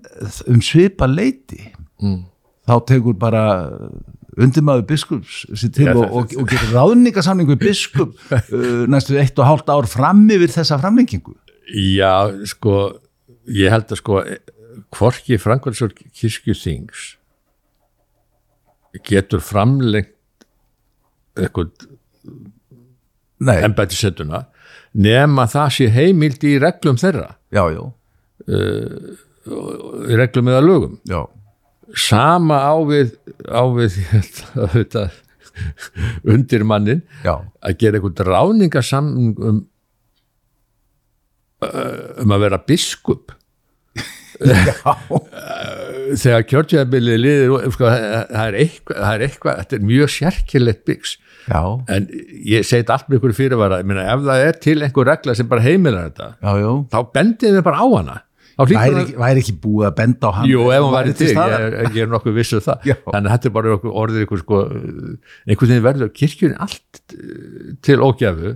Speaker 1: um svipa leiti
Speaker 2: Mm.
Speaker 1: þá tekur bara undirmaður biskups til og, og, og getur ráðningasamning við biskup uh, næstu eitt og hálft ár fram yfir þessa framlengingu.
Speaker 2: Já, sko, ég held að sko, hvorki Frankvæðsjórn kirkjuþings getur framlengt eitthvað
Speaker 1: Nei,
Speaker 2: embættisettuna nema það sé heimild í reglum þeirra,
Speaker 1: já, já,
Speaker 2: í reglum eða lögum.
Speaker 1: já
Speaker 2: Sama á við, á við þetta, undir mannin
Speaker 1: Já,
Speaker 2: að gera eitthvað ráningasamning um, um að vera biskup.
Speaker 1: Já,
Speaker 2: þegar kjörtjöðabilið liðir sko, það er eitthvað, það eitthvað þetta er mjög sérkilegt byggs
Speaker 1: já,
Speaker 2: en ég segi þetta allt með ykkur fyrirvara. Ég meina ef það er til einhver regla sem bara heimilar þetta
Speaker 1: já,
Speaker 2: þá bendið við bara á hana
Speaker 1: Væri, ekki, væri ekki búið að benda á hann
Speaker 2: Jú, ef hún væri til, ég, ég er nokkuð vissu það.
Speaker 1: Já.
Speaker 2: þannig að þetta er bara orðið ykkur sko, einhvern veginn verður kirkjun allt eh, til ógjafu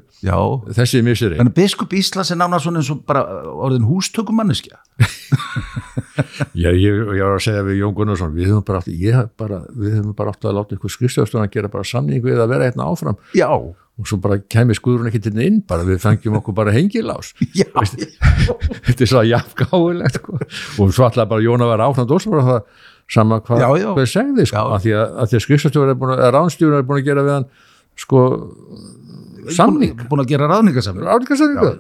Speaker 2: þessi
Speaker 1: þannig að biskup Íslands er nána svona eins og bara orðin hústökumanneskja.
Speaker 2: Já, ég, ég var að segja við Jón Gunnarsson við höfum bara átt, að láta ykkur skrifstofstofan að gera bara samning við að vera hérna áfram.
Speaker 1: Já,
Speaker 2: og svo bara kæmi skuðurinn ekki til inn bara við fengjum okkur bara hengilás.
Speaker 1: Já,
Speaker 2: þetta er svo jafngáulegt sko. og svo alltaf bara Jón að vera áfram og bara það sama hvað
Speaker 1: Já, já.
Speaker 2: hvað segði sko,
Speaker 1: Já.
Speaker 2: af því að, að að skrifstofstofan er búin að, ránstjóður er búin að gera við hann sko samning.
Speaker 1: Búin að gera ráðningasamning
Speaker 2: ráningasamningu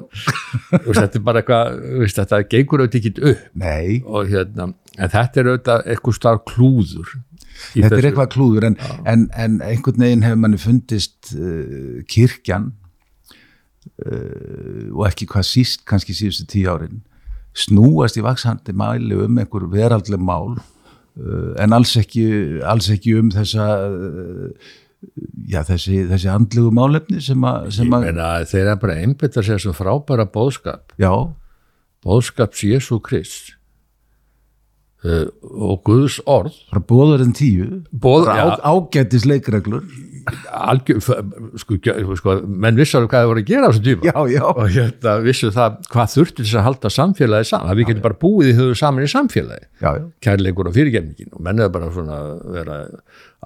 Speaker 2: þetta er bara eitthvað, veist, þetta gengur auðvitað ekki upp.
Speaker 1: Nei,
Speaker 2: og hérna, en þetta er auðvitað eitthvað starf klúður
Speaker 1: þetta er
Speaker 2: þessu.
Speaker 1: eitthvað klúður en, en, en einhvern veginn hefur manni fundist uh, kirkjan uh, og ekki hvað síst kannski síðustu tíu árin snúast í vaksandi mæli um einhver veraldleg mál uh, en alls ekki, alls ekki um þessa uh, já, þessi, þessi andlugu málefni sem að, að
Speaker 2: þeir eru bara einbyttar sér sem frábæra bóðskap
Speaker 1: já,
Speaker 2: bóðskaps Jésu Krist uh, og Guðs orð.
Speaker 1: Bara bóðurinn tíu.
Speaker 2: Boð-
Speaker 1: bara á, ágætis leikreglur
Speaker 2: algjör, sko, sko, menn vissu alveg hvað það voru að gera á þessum tíma.
Speaker 1: Já, já,
Speaker 2: og hérna vissu það hvað þurfti þess að halda samfélagi saman, að við getum bara búið í höfu saman í samfélagi,
Speaker 1: já,
Speaker 2: kærleikur og fyrirgefningin. Og menn er bara svona vera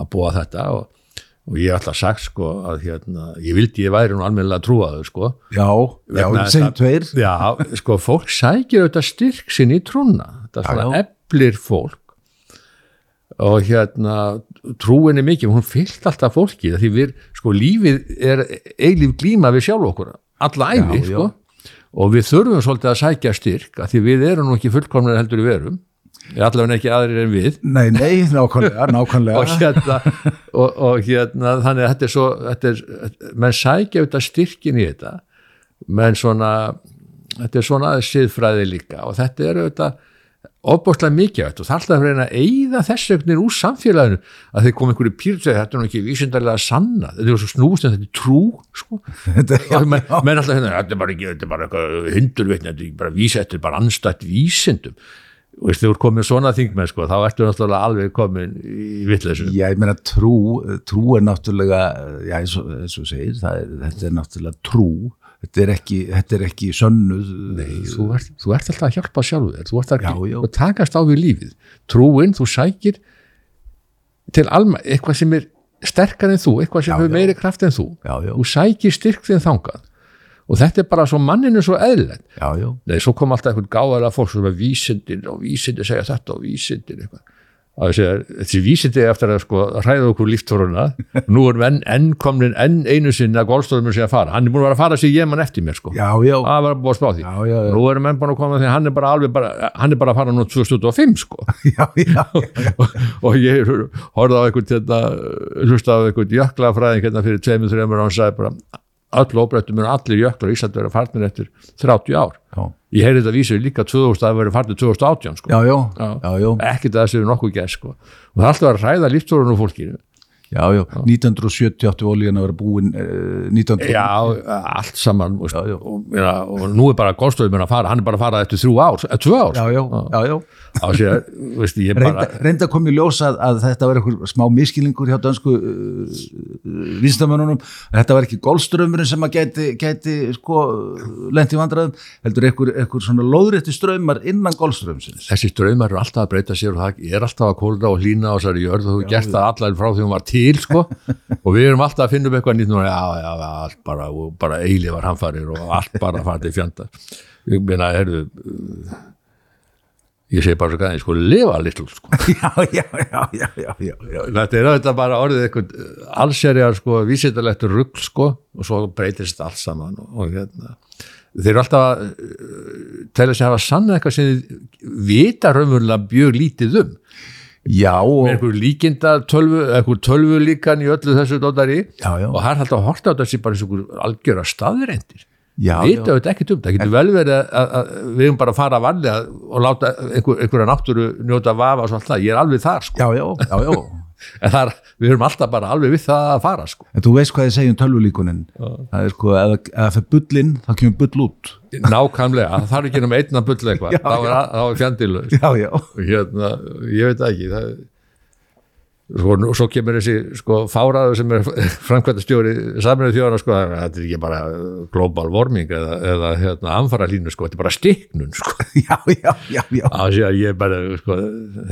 Speaker 2: að búa þetta. Og, og ég hef alltaf sagt sko að hérna, ég vildi ég væri nú almennilega trúaður sko.
Speaker 1: Já, já,
Speaker 2: að-
Speaker 1: tveir.
Speaker 2: Já, sko, fólk sækir auðvitað styrk sinn í trúna, þetta
Speaker 1: Já,
Speaker 2: svona
Speaker 1: já.
Speaker 2: Eflir fólk og hérna trúin er mikið, hún fyllt alltaf fólki því við, sko, lífið er eilíf glíma við sjálf okkur alla æfi,
Speaker 1: Já, já.
Speaker 2: sko. og við þurfum svolítið að sækja styrk að því við erum nú ekki fullkomnar heldur við erum allavega ekki aðrir en við.
Speaker 1: Nei, nei, nákvæmlega, nákvæmlega.
Speaker 2: Og hérna, og, og hérna þannig að þetta er svo þetta er, menn sækja auðvitað styrkin í þetta menn svona þetta er svona siðfræði líka og þetta er auðvitað ofbúrslega mikið og það er alltaf að reyna að eyða þessu einhvern veginn úr samfélaginu að þeir koma einhverju pýrtveið, þetta er nú ekki vísindarlega sanna, þetta er svo snúst en þetta er trú sko,
Speaker 1: Þetta, já,
Speaker 2: menn, menn alltaf hérna, þetta er bara ekki, þetta er bara eitthvað hundurvitni, þetta er bara vísa, þetta er bara anstætt vísindum. Og veist, þegar þú er komið svona þingmenn sko, þá ertu náttúrulega alveg komin í vitleysu.
Speaker 1: Já, ég meina trú, trú er náttúrulega, já, eins og, eins og segir, það er, þetta er náttúrulega trú, þetta er ekki, þetta er ekki sönnuð.
Speaker 2: Nei, þú ert, þú ert alltaf að hjálpa sjálfu þér, þú ert að,
Speaker 1: Já, já.
Speaker 2: að takast á við lífið. Trúin, þú sækir til alma, eitthvað sem er sterkar en þú, eitthvað sem
Speaker 1: Já,
Speaker 2: hefur meiri kraft en þú. Þú sækir styrk þinn þangað. Og þetta er bara svo manninu svo
Speaker 1: já,
Speaker 2: Nei, svo kom alltaf eitthvað gáðalega fólk sem er vísindin og vísindin segja þetta og vísindin eitthvað. Að þessi vísindi eftir að sko hræða okkur líftóruna nú er enn, enn komnin enn einu sinni að gólstofum sé að fara, hann er búin að vera að fara sig ég mann eftir mér sko,
Speaker 1: já, já,
Speaker 2: það var búin að spá því.
Speaker 1: Já, já, já,
Speaker 2: nú erum menn búin að koma því að hann er bara alveg bara, hann er bara að fara nú 2005 sko.
Speaker 1: Já, já, já,
Speaker 2: og, ég horfði á einhvern þetta, hlusta á einhvern jöklafræðing hérna fyrir tveimur, þreimur og hann sagði bara öll óbreyttum er allir jöklar í Ísland verið farnir eftir 30 ár.
Speaker 1: Já,
Speaker 2: ég heyri þetta vísir líka 2000 að verið farnir 2018 sko. ekkert að þessu er nokkuð gæst sko. og það alltaf að ræða líftórunum fólkinu
Speaker 1: já, já. 1970 átti olíun að vera búin uh, 1900
Speaker 2: já, allt saman og,
Speaker 1: Já, já.
Speaker 2: Og, ja, og nú er bara góðstofið að fara, hann er bara að fara eftir þrjú ár, eða tvö ár.
Speaker 1: Já, já, já, já.
Speaker 2: sér, veist, bara
Speaker 1: reynda kom í ljós að, að þetta var eitthvað smá miskilningur hjá dönsku uh, vinstamönunum þetta var ekki golfströmmurinn sem að gæti, gæti sko, lent í vandræðum heldur eitthvað, eitthvað svona lóðrétti strömmar innan golfströmmsins
Speaker 2: þessi draumar eru alltaf að breyta sér og það er alltaf að kólna og hlýna á þessari jörð og þú gert það allar frá því hún var til sko. og við erum alltaf að finna upp eitthvað nýtt já, allt bara, og bara eilífar hamfarir og allt bara farið í fjanda ég meina, herðu uh, ég segi bara svo gæði, sko, lifa litlu sko.
Speaker 1: já, já, já, já,
Speaker 2: þetta er auðvitað bara orðið eitthvað allserjar sko, vísindalegt rugl sko, og svo breytist allt saman og, og hérna. Þeir eru alltaf að uh, sig að hafa sann eitthvað sem vita raunverulega mjög lítið um
Speaker 1: já og,
Speaker 2: með einhver líkinda tölvu, einhver tölvu líkan í öllu þessu
Speaker 1: já.
Speaker 2: og það er alltaf að horta á þessi bara eins og einhver algjöra staðreindir vita
Speaker 1: já,
Speaker 2: auðvitað ekkert um það, getur vel verið að, við erum bara að fara að valja og láta einhver, einhverja náttúru njóta vafa og svo allt það, ég er alveg þar sko.
Speaker 1: já, já, já, já.
Speaker 2: En er, við erum alltaf bara alveg við það að fara sko.
Speaker 1: en þú veist hvað ég segi um tölvulíkunin. Það er sko, ef það fyrir bullinn þá kemur bull út.
Speaker 2: Nákvæmlega, það þarf ekki um einna bull eitthvað, þá er, þá er fjandilu
Speaker 1: já, já,
Speaker 2: hérna, ég veit ekki það er Svo, svo kemur þessi sko, fáraður sem er framkvæmda stjóri samræðu þjóðana sko, þetta er ekki bara global warming eða, eða hérna, amfara línu sko, þetta er bara stiknun sko.
Speaker 1: já, já, já, já.
Speaker 2: ég bara, sko,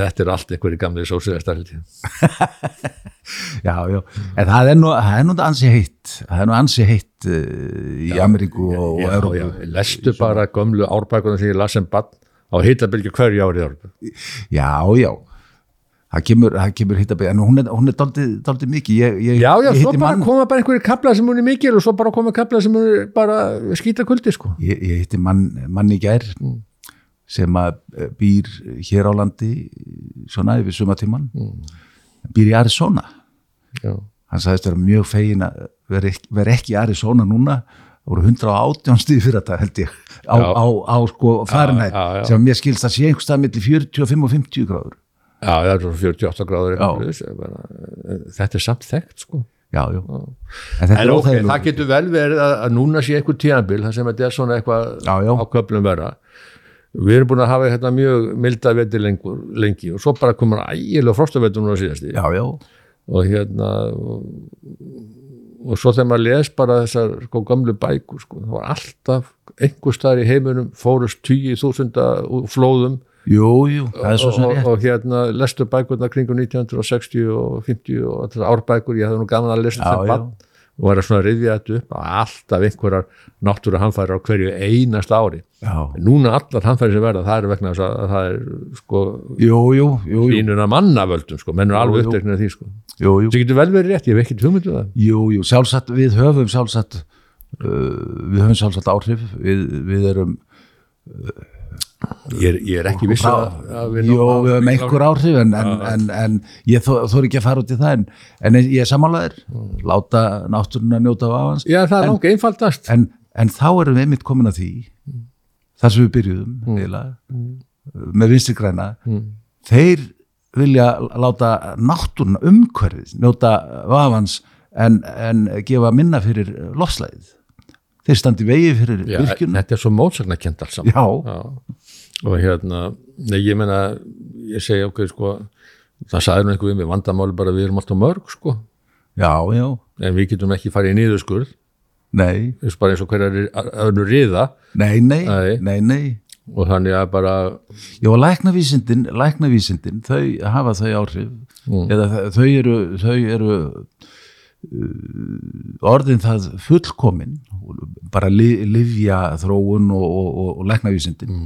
Speaker 2: þetta er allt einhverju gamli sósíðastarliti
Speaker 1: Já, já, en það er nú, það er nú ansi heitt, það er nú ansi heitt uh, í Ameríku og, og
Speaker 2: já,
Speaker 1: Európu.
Speaker 2: já, lestu bara gömlu árbækunum sem ég las sem bann á hittabilgju hverju árið
Speaker 1: Já, já, það kemur, það kemur hitt að byggja, en hún er, hún er daldið, daldið mikið. Ég, ég,
Speaker 2: já, já, svo bara
Speaker 1: mann,
Speaker 2: koma bara einhverju kapla sem hún er mikil og svo bara koma kapla sem hún er bara skýta kuldi sko
Speaker 1: ég, ég hitti mann, mann í gær
Speaker 2: Mm.
Speaker 1: sem að eh, býr hér á landi svona yfir sumatíman,
Speaker 2: Mm.
Speaker 1: býr í Arizona.
Speaker 2: já,
Speaker 1: Hann sagðist vera mjög fegin að vera ekki, vera ekki í Arizona núna, það voru 118 stíð fyrir þetta held ég, á,
Speaker 2: Já.
Speaker 1: á, á sko
Speaker 2: já.
Speaker 1: sem mér skilst að sé einhverstað milli 45 og 50 gráður.
Speaker 2: Já, það er svo 48 gráður bara, þetta er samt þekkt sko.
Speaker 1: Já, já. En
Speaker 2: En ok, það getur vel verið að, að núna sé eitthvað tíðanbíl þar sem þetta er svona eitthvað
Speaker 1: Já, já.
Speaker 2: á köflum vera við erum búin að hafa þetta mjög milda veti lengur, lengi og svo bara komur ægilega frostavetur núna síðasti
Speaker 1: Já, já,
Speaker 2: og hérna og, og svo þegar maður les bara þessar sko gamlu bækur sko, það var alltaf einhver staðar í heiminum fórust 10.000 úr flóðum
Speaker 1: jú, jú, það er svo
Speaker 2: og,
Speaker 1: sem
Speaker 2: og,
Speaker 1: rétt.
Speaker 2: og hérna lestu bækurna kringum 1960 og 50 og þessar árbækur, ég hefði nú gaman að lesa
Speaker 1: já.
Speaker 2: bann og var að svona riðja þetta upp að alltaf einhverjar náttúru hanfæri á hverju einasta ári.
Speaker 1: Já,
Speaker 2: núna allar hanfæri sem verða, það er vegna þess að það er sko
Speaker 1: jú, jú, jú,
Speaker 2: hlínuna mannavöldum sko, menn er alveg uppteknir því sko.
Speaker 1: Jú, jú,
Speaker 2: það getur vel verið rétt, ég hef ekkert hugmyndu það.
Speaker 1: Jú, jú, sjálfsagt, við höfum sjálfsagt, uh, við höfum sjálfsagt áhrif, við, við erum,
Speaker 2: ég er, ég er ekki viss að, að við
Speaker 1: höfum einhver áhrif, en, en, en, en ég þó, þó ekki að fara út í það, en, en ég er samanlegaður, láta náttúruna njóta af hans,
Speaker 2: já, það er langt einfaldast.
Speaker 1: en, en þá erum við einmitt komin að því, þar sem við byrjuðum, eiginlega, með vinstri græna, þeir vilja láta náttúruna umhverfið njóta vafans en, en gefa minna fyrir lofslæðið þeir standi í vegi fyrir
Speaker 2: já,
Speaker 1: virkjun
Speaker 2: þetta er svo mótsagnakent alls saman.
Speaker 1: Já,
Speaker 2: Já, og hérna, nei, ég meina, ég segi okkur, sko, það sagði nú einhver við vandamáli bara við erum alltaf mörg, sko,
Speaker 1: já, já,
Speaker 2: en við getum ekki farið í niðurskurð,
Speaker 1: nei.
Speaker 2: Bara eins og hverjar öðru riða.
Speaker 1: Nei, nei,
Speaker 2: Nei.
Speaker 1: nei, nei.
Speaker 2: Og þannig að bara,
Speaker 1: já, læknavísindin, læknavísindin þau hafa þau áhrif. Eða þau- eru, þau eru uh, orðin það fullkomin bara li, livja þróun og, og, og, læknavísindin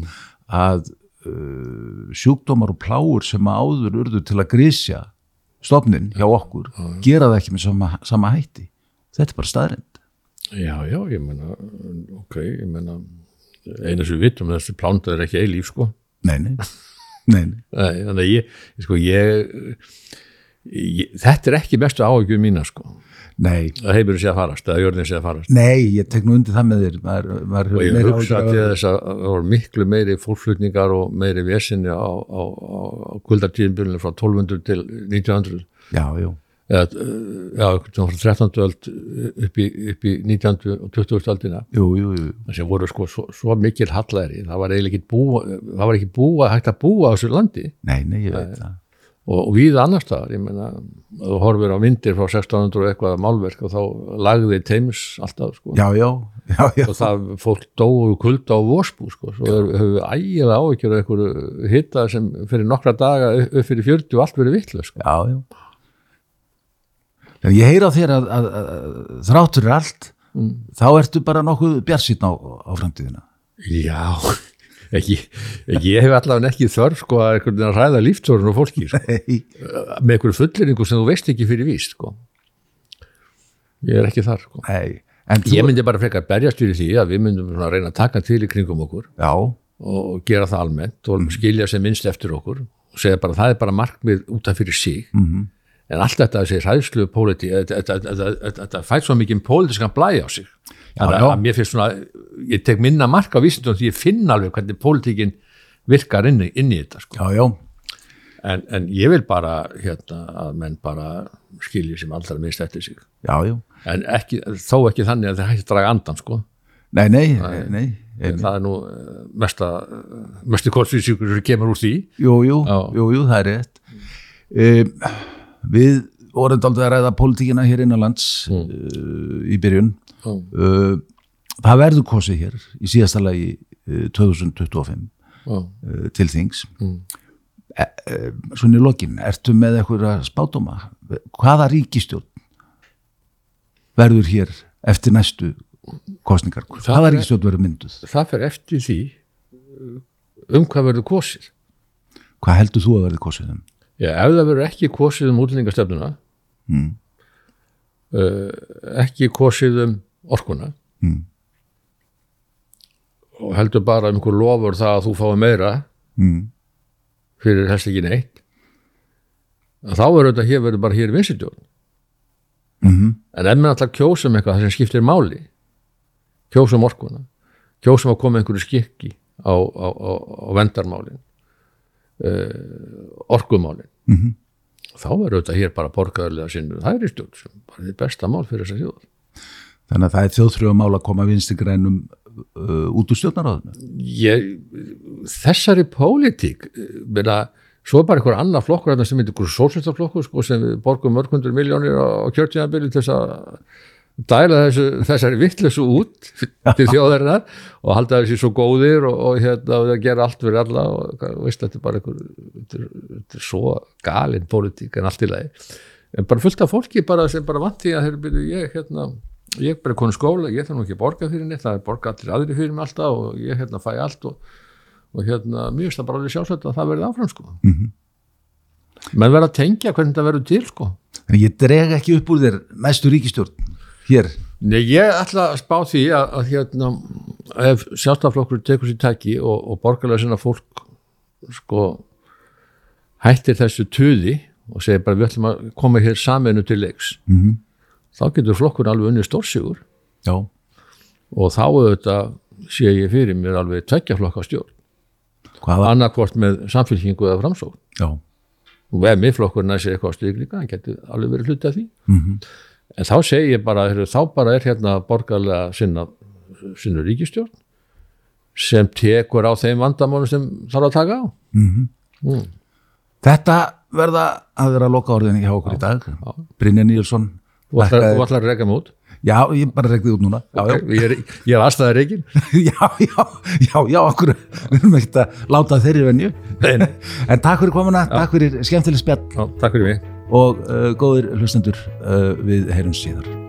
Speaker 1: að uh, sjúkdómar og pláur sem áður urðu til að grísja stofnin hjá okkur gera það ekki með sama, sama hætti. Þetta er bara staðrind
Speaker 2: já, já, ég meina, ok, ég meina, eina sem við vitum, þessi plánta er ekki eilíf, sko,
Speaker 1: nei, nei, nei. nei,
Speaker 2: þannig að ég, sko, ég, ég þetta er ekki bestu áhugjum mína, sko,
Speaker 1: nei,
Speaker 2: að heimurinn sé að farast eða jörðin sé að farast.
Speaker 1: Nei, ég tek nú undir það með þér. Maður, maður
Speaker 2: og ég hugsa til þess að það voru miklu meiri fólkflutningar og meiri vesinni á, á, á, á kuldartíðinbjörnum frá 1200 til 1900
Speaker 1: já, já,
Speaker 2: eða, uh, já, frá 13. öld upp í, upp í 19. og 20. öldina.
Speaker 1: Jú, jú, jú.
Speaker 2: Þess að voru sko svo, svo mikil hallæri. Það var eiginlega ekki búa það var ekki búa, hægt að búa á þessu landi.
Speaker 1: Nei, nei, ég veit það
Speaker 2: og, og við annars staðar, ég meina þú horfir á myndir frá 1600 og eitthvað málverk og þá lagði teimis alltaf sko.
Speaker 1: Já, já, já,
Speaker 2: og það fólk dóu kulda á vorspú sko, svo við ægilega áhyggjur einhverju hitta sem fyrir nokkra daga upp fyrir 40 og allt verið vitlu sko.
Speaker 1: já, já. Ég heyra á þér að, að, að, að þráttur er allt þá ertu bara nokkuð bjarsýtn á, á framtíðina.
Speaker 2: Já, ekki, ég hef allavega ekki þörf sko að að ræða líftórun og fólki sko, með einhverju fulleringu sem þú veist ekki fyrir víst sko. Ég er ekki þar sko. Ég myndi bara frekar berjast fyrir því að við myndum svona reyna að taka til í kringum okkur
Speaker 1: já,
Speaker 2: og gera það almennt og skilja sem minnst eftir okkur og segja bara það er bara markmið út af fyrir sig.
Speaker 1: Mhm,
Speaker 2: en allt þetta þessi hræðslu pólitík þetta- fætt svo mikið pólitískan blæ á sig
Speaker 1: já.
Speaker 2: að mér finnst svona ég tek minna mark á vísindum því ég finn alveg hvernig pólitíkin virkar inn, í- inn í þetta sko.
Speaker 1: já, já
Speaker 2: en, en ég vil bara hérna, að menn bara skilji sem allra minnst eftir sig
Speaker 1: já, já,
Speaker 2: en ekki, þó ekki þannig að það hætti að draga andan sko.
Speaker 1: nei, nei, nei, nei.
Speaker 2: en það er nú eh, mesta mestu kostvísíkur sem kemur úr því
Speaker 1: Jú, jú,
Speaker 2: Já.
Speaker 1: jú, jú, það er rétt um, Við vorum daldið að ræða pólitíkina hér innanlands mm. uh, í byrjun
Speaker 2: Mm.
Speaker 1: uh, Það verður kosið hér í síðasta lagi uh, 2025
Speaker 2: Já.
Speaker 1: uh, til þings
Speaker 2: Mm.
Speaker 1: e, e, Svona í lokin, ertu með eitthvað spátuma? Hvaða ríkistjórn verður hér eftir næstu kosningar? Hvaða ríkistjórn verður mynduð?
Speaker 2: það fer eftir því um hvað verður kosið
Speaker 1: Hvað heldur þú að verður kosið um?
Speaker 2: Já, ef það verður ekki kosið um útlendingastöfnuna
Speaker 1: Mm.
Speaker 2: uh, ekki kosið um orkuna
Speaker 1: Mm.
Speaker 2: og heldur bara um einhver lofur það að þú fái meira
Speaker 1: Mm.
Speaker 2: fyrir helst ekki neitt þá er þetta hér verður bara hér vinsitjórn
Speaker 1: Mm
Speaker 2: en ef maður alltaf kjósum eitthvað sem skiptir máli kjósum orkuna kjósum að koma einhverju skikki á, á, á, á vendarmálin uh, orkumálin
Speaker 1: Mhm.
Speaker 2: þá verður þetta hér bara borgarlega er í stjórn sem bara því besta mál fyrir þess að þjóð
Speaker 1: Þannig að það er þjóðþrjóða mál að koma vinstri grænum uh, út úr stjórnaráðinu.
Speaker 2: þessari pólitík meina, svo er bara einhver annar flokkur sem heitir einhver sólsvistaflokkur sko, sem við borgum mörgundur miljónir á, á kjörtíðanbili til þess að dæla þessu, þessari vittlesu út til þjóðarinnar og halda þessi svo góðir og, og hérna og það gera allt fyrir alla og veist þetta er bara einhver þetta er, þetta svo galin pólitík en allt í lagi. En bara fullt af fólki bara sem bara vant því að þeir byrju ég hérna ég er bara konu skóla, ég þarf nú ekki að borga fyrir neitt það er borga allir aðri fyrir mig alltaf og ég hérna fæ allt og, og hérna mjög stað bara alveg sjálfsagt að það verði áfram sko.
Speaker 1: Mhm.
Speaker 2: menn verða að tengja hvernig það verður til sko.
Speaker 1: En ég dreg ekki upp úr þér næstu ríkistjórn hér.
Speaker 2: Nei, ég ætla að spá því að, að hérna, ef sjálfstaflokkur tekur sér tæki og, og borgarlega sinna fólk sko hættir þessu tuði og segir bara við ætlum að koma hér saminu til leiks.
Speaker 1: Mm -hmm.
Speaker 2: þá getur flokkur alveg unni stórsigur.
Speaker 1: Já,
Speaker 2: og þá auðvitað sé ég fyrir mér alveg tveggja flokka stjórn.
Speaker 1: Hvaða?
Speaker 2: annarkvort með samfélkingu eða framsókn. Og ef miðflokkurinn að sér eitthvað á stík líka hann getur alveg verið hluti af því.
Speaker 1: Mm
Speaker 2: en þá segi ég bara, heyrðu, þá bara er hérna borgarlega sinna, sinna ríkistjórn sem tekur á þeim vandamálum sem þarf að taka á
Speaker 1: Mhm.
Speaker 2: mm.
Speaker 1: Þetta verða að vera loka orðin hjá okkur í dag. Brynja Níelsson.
Speaker 2: og ætlar, að reyka mig út
Speaker 1: Já, ég bara regði út núna. Já, já.
Speaker 2: ég er, er aðstæðar reikin
Speaker 1: já, já, já, já, okkur við erum ekkert að láta þeirri venju en takk fyrir komuna, takk fyrir skemmtileg spjall
Speaker 2: takk fyrir mig
Speaker 1: og uh, góðir hlustendur uh, við heyrum síðar